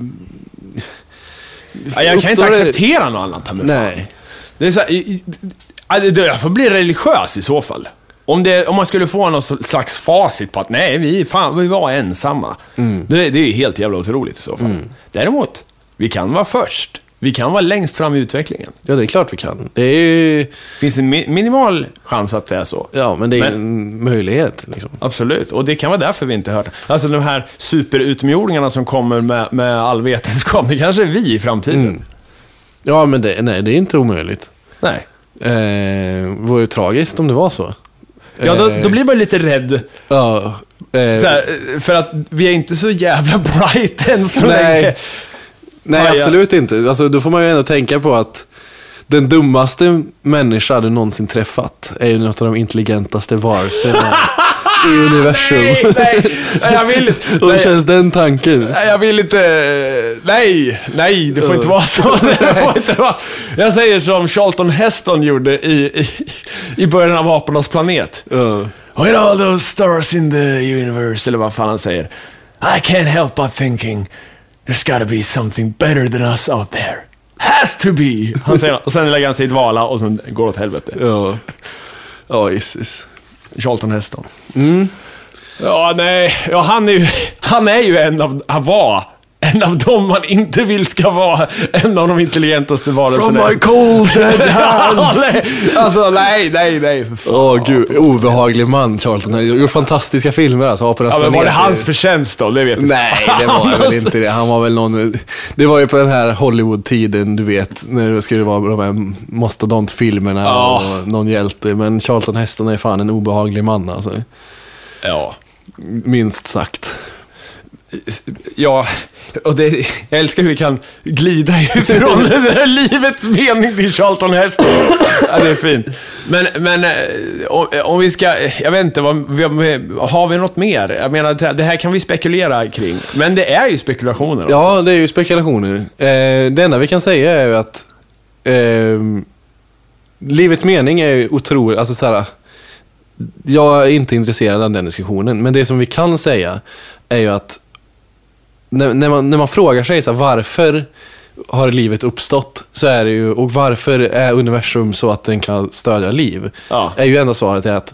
Ja, jag kan inte det- acceptera något annat. här med fan. Nej. Det är så här, det- jag får bli religiös i så fall. Om, det, om man skulle få någon slags facit på att nej, vi, fan, vi var ensamma. Mm. Det, det är helt jävla otroligt i så fall. Däremot, vi kan vara först. Vi kan vara längst fram i utvecklingen. Ja, det är klart vi kan. Det är ju, Finns en mi- minimal chans att det är så. ja, men det är Men- en möjlighet. Liksom. Absolut, och det kan vara därför vi inte hört. Alltså de här superutomjordingarna som kommer med, med all vetenskap, det kanske är vi i framtiden. Mm. Ja, men det, nej, det är inte omöjligt. Nej. Eh, vore det tragiskt om det var så. Ja, då, Eh, då blir man lite rädd. Ja. Eh, Så här, för att vi är inte så jävla [LAUGHS] bright än så Nej. länge. nej, ja. absolut inte. Alltså, då får man ju ändå tänka på att den dummaste människa du någonsin träffat är ju något av de intelligentaste varelserna [LAUGHS] i universum. Nej, nej, nej, jag vill [LAUGHS] Och hur nej, känns den tanken? nej, jag vill inte... Nej, nej, det får inte vara så. [LAUGHS] Det får inte vara. Jag säger som Charlton Heston gjorde i, i, i början av Apornas planet. Ja. With all those stars in the universe, eller vad fan han säger. I can't help but thinking there's gotta be something better than us out there. Has to be! Han säger, och sen lägger han sig i dvala och sen går det åt helvete. Ja. Ja, Jesus. Charlton Heston. Mm. Ja, nej. Ja, han är ju, [LAUGHS] han är ju en av, han var en av dem man inte vill ska vara en av de intelligentaste varelserna. cold dead [LAUGHS] nej. Alltså, nej, nej, nej. Åh gud, obehaglig man Charlton. Han har gjort fantastiska filmer alltså. Apornas Ja, men var det hans förtjänst då? Det vet jag Nej, det var det väl inte det. Han var väl någon... Det var ju på den här Hollywood-tiden, du vet, när det skulle vara de här mastodont-filmerna Ja. och någon hjälte. Men Charlton Heston är fan en obehaglig man alltså. Ja. Minst sagt. Ja, och det, jag älskar hur vi kan glida [LAUGHS] ifrån det där livets mening till Charlton Heston. Ja, det är fint. Men, men eh, om, om vi ska, jag vet inte, vad, har vi något mer? Jag menar, det det här kan vi spekulera kring. Men det är ju spekulationer. också. Ja, det är ju spekulationer. Eh, det enda vi kan säga är ju att eh, livets mening är ju otroligt, alltså så här, jag är inte intresserad av den diskussionen, men det som vi kan säga är ju att när, när, man, när man frågar sig så här, varför har livet uppstått, så är det ju, och varför är universum så att den kan stödja liv? Ja. Är ju enda svaret är att,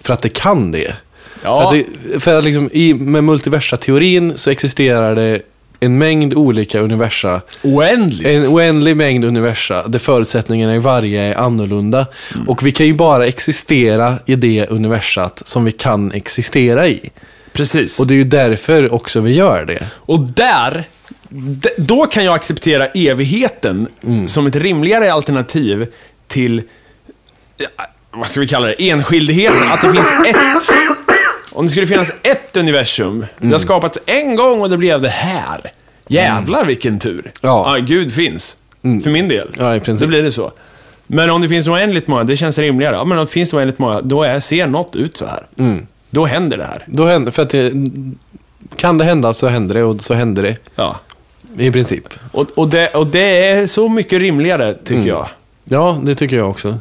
för att det kan det. Ja. För att, det, för att liksom, i, med multiversa-teorin så existerar det en mängd olika universa. Oändligt. En oändlig mängd universa där förutsättningarna i varje är annorlunda. Och vi kan ju bara existera i det universat som vi kan existera i. Precis. Och det är ju därför också vi gör det. Och där, då kan jag acceptera evigheten som ett rimligare alternativ till, ja, vad ska vi kalla det, enskildheten. Att det finns ett, om det skulle finnas ett universum, det har skapats en gång och det blev det här. Jävlar vilken tur. Ja. Gud finns. För min del. Ja, i princip. Så blir det så. Men om det finns oändligt många, det känns rimligare. Ja, men om det finns oändligt många, då är, ser något ut så här. Då händer det här. Då händer, för att det, kan det hända så händer det och så händer det. Ja. I princip. Och, och, det, och det är så mycket rimligare, tycker jag. Ja, det tycker jag också.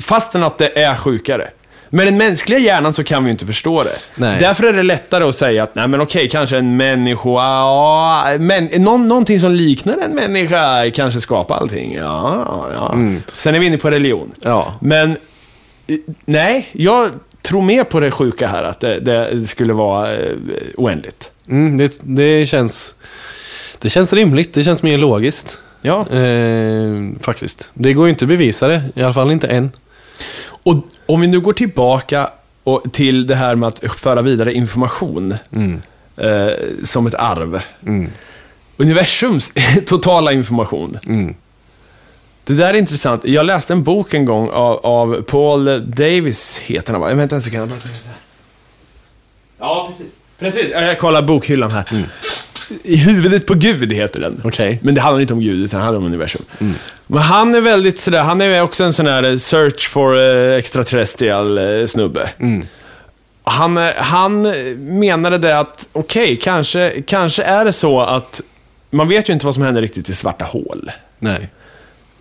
Fastän att det är sjukare. Med den mänskliga hjärnan så kan vi ju inte förstå det. Nej. Därför är det lättare att säga att, nej men okej, kanske en människa, ja, men, någon, någonting som liknar en människa kanske skapar allting. Ja, ja. Sen är vi inne på religion. Ja. Men, nej, jag tror mer på det sjuka här, att det, det skulle vara eh, oändligt. Mm, det, det, känns, det känns rimligt, det känns mer logiskt. Ja. Eh, faktiskt. Det går ju inte att bevisa det, i alla fall inte än. Och om vi nu går tillbaka och till det här med att föra vidare information eh, som ett arv. Universums [LAUGHS] totala information. Det där är intressant. Jag läste en bok en gång av, av Paul Davis, heter han va? Vänta en sekund. Ja, precis. Precis, jag kollar bokhyllan här. I huvudet på Gud heter den. Okej. Men det handlar inte om Gud, utan det handlar om universum. Men han är väldigt sådär, han är också en sån här search for eh, extraterrestrial eh, snubbe. Han, eh, han menade det att, okej, kanske, kanske är det så att man vet ju inte vad som händer riktigt i svarta hål. Nej.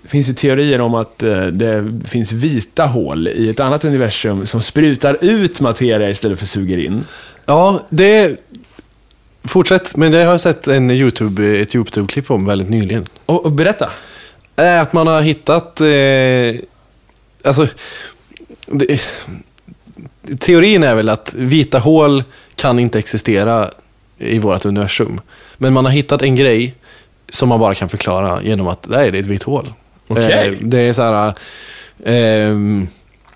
Det finns ju teorier om att eh, det finns vita hål i ett annat universum som sprutar ut materia istället för suger in. Ja, det... Fortsätt, men det har jag sett en YouTube, ett YouTube-klipp om väldigt nyligen. Och, och berätta. är att man har hittat... Eh, alltså, det, teorin är väl att vita hål kan inte existera i vårt universum. Men man har hittat en grej som man bara kan förklara genom att nej, det är ett vitt hål. Okej. Eh, det är så här... ehm,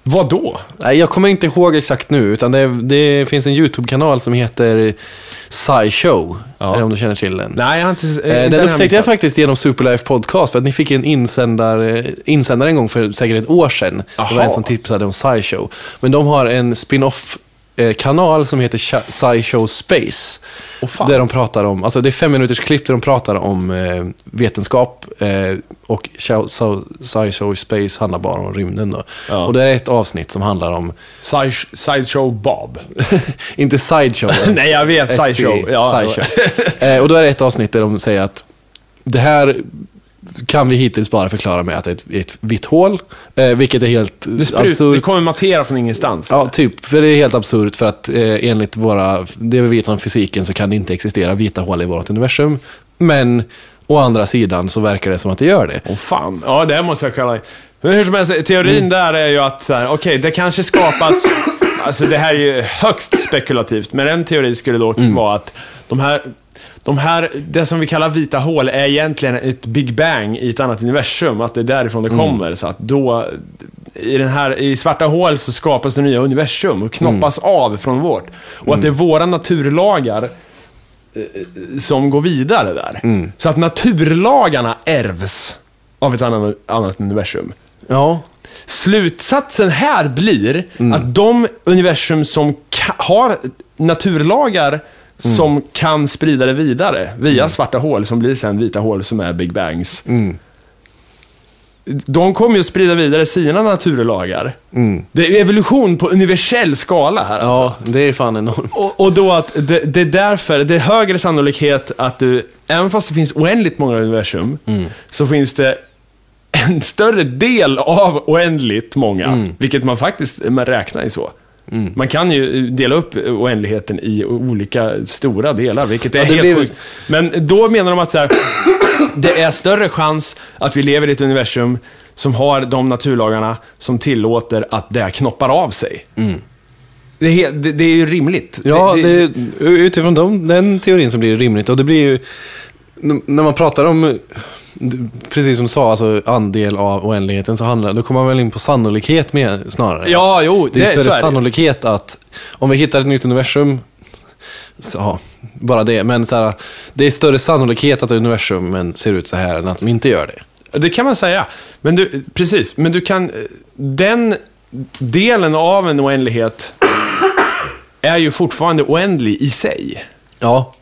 Vad då? Nej, jag kommer inte ihåg exakt nu, utan det, det finns en YouTube-kanal som heter SciShow, Ja. eh, om du känner till den. Nej, jag har inte... Eh, Eh, den upptäckte jag faktiskt genom Superlife Podcast, för att ni fick en insändare, insändare en gång för säkert ett år sedan. Det var Aha. en som tipsade om SciShow. Men de har en spin-off-kanal som heter Sci- SciShow Space. Fan. där de pratar om, alltså det är fem minuters klipp där de pratar om eh, vetenskap eh, och SciShow Space handlar bara om rymden. Då. Ja. Och det är ett avsnitt som handlar om, Side, sideshow Bob. [LAUGHS] inte sideshow. [LAUGHS] Nej, jag vet, sideshow. Ja. [LAUGHS] eh, och då är det ett avsnitt där de säger att det här kan vi hittills bara förklara med att det är ett, ett vitt hål, eh, vilket är helt Det, sprut, absurt. det kommer materia från ingenstans. Ja, typ. För det är helt absurt för att eh, enligt våra, det vi vet om fysiken så kan det inte existera vita hål i vårt universum. Men å andra sidan så verkar det som att det gör det. Åh fan, ja det måste jag kalla Men hur som helst, teorin Mm. där är ju att, okej, det kanske skapas... [CLEARS THROAT] Alltså det här är ju högst spekulativt, men en teori skulle då Mm. vara att de här, de här, det som vi kallar vita hål är egentligen ett Big Bang i ett annat universum, att det är därifrån det Mm. kommer. Så att då, i, den här, i svarta hål så skapas det nya universum och knoppas Mm. av från vårt. Och att det är våra naturlagar eh, som går vidare där. Mm. Så att naturlagarna ärvs av ett annat, annat universum. Ja, Slutsatsen här blir Mm. att de universum som har naturlagar Mm. som kan sprida det vidare via svarta hål, som blir sen vita hål som är Big Bangs. Mm. De kommer ju att sprida vidare sina naturlagar. Mm. Det är evolution på universell skala här. ja det är fan enormt. Och, och då att det, det är därför, det är högre sannolikhet att du, även fast det finns oändligt många universum, så finns det en större del av oändligt många, vilket man faktiskt man räknar i så. Man kan ju dela upp oändligheten i olika stora delar, vilket är Ja, det helt blir- sjukt. Men då menar de att så här, det är större chans att vi lever i ett universum som har de naturlagarna som tillåter att det knoppar av sig. Det, är, he- det, det är ju rimligt. Ja, det, utifrån dem, den teorin så blir det rimligt. Och det blir ju... när man pratar om, precis som du sa, alltså andel av oändligheten, så handlar, då kommer man väl in på sannolikhet med snarare. Ja, jo, Det är det, större så är det. sannolikhet att om vi hittar ett nytt universum, så, ja, bara det, men så här, det är större sannolikhet att universumen ser ut så här än att de inte gör det. Det kan man säga. Men du, precis, men du kan... Den delen av en oändlighet är ju fortfarande oändlig i sig. Ja,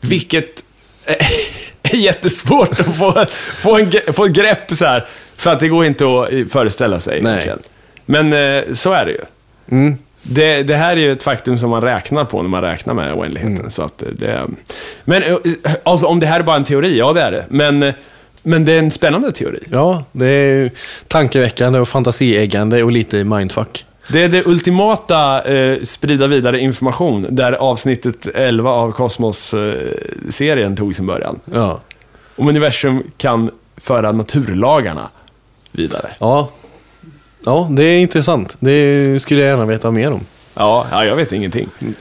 Vilket [LAUGHS] är [LAUGHS] jättesvårt att få, få, en, få ett grepp så här. För att det går inte att föreställa sig Nej. egentligen. Men eh, så är det ju. mm. Det, det här är ju ett faktum som man räknar på när man räknar med oändligheten. Mm. Så att det, men eh, alltså, om det här är bara en teori, ja det är det. Men, eh, men det är en spännande teori. ja, det är tankeväckande och fantasieggande och lite mindfuck. Det är det ultimata eh, sprida vidare information, där avsnittet 11 av Kosmos-serien tog sin början. Ja, Om universum kan föra naturlagarna vidare. ja. ja det är intressant. Det skulle jag gärna veta mer om. Ja, ja jag vet ingenting. [LAUGHS]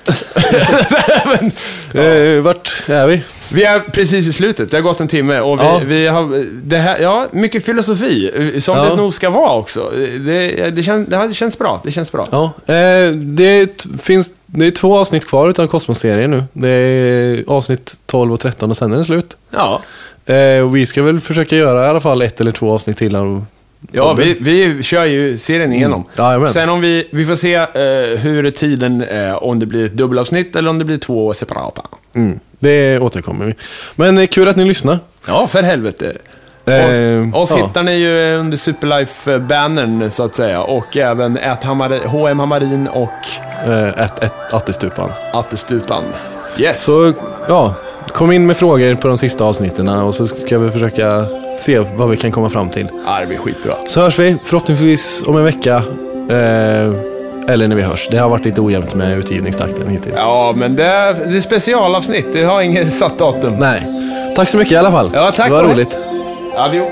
Eh, vart är vi? Vi är precis i slutet, det har gått en timme och vi, Ja. vi har, det här, ja, mycket filosofi, eh, som Ja. det nog ska vara också. Det, det, känns, det har- det känns bra, det känns bra. Ja, eh, det, finns, det är två avsnitt kvar utav Kosmos-serien nu. Det är avsnitt 12 och 13 och sen är det slut. Ja, Eh, och vi ska väl försöka göra i alla fall ett eller två avsnitt till av ja vi, vi kör ju serien igenom. Jajamän. Sen om vi, vi får se eh, hur tiden är, om det blir ett dubbelavsnitt eller om det blir två separata. Mm, det återkommer vi. Men eh, kul att ni lyssnar. Ja, för helvete. Eh, Och, oss ja. hittar ni ju under Superlife-bannern så att säga. Och även HM Hammarin och Eh, ett, ett, Attestupan. Attestupan. Yes. Så ja, kom in med frågor på de sista avsnitten och så ska vi försöka se vad vi kan komma fram till. Ja, det blir skitbra. Så hörs vi förhoppningsvis om en vecka. Eh, eller när vi hörs. Det har varit lite ojämnt med utgivningstakten hittills. Ja, men det är, det är specialavsnitt. Det har inget [LAUGHS] satt datum. Nej. Tack så mycket i alla fall. Ja, tack Det var roligt. Adjo.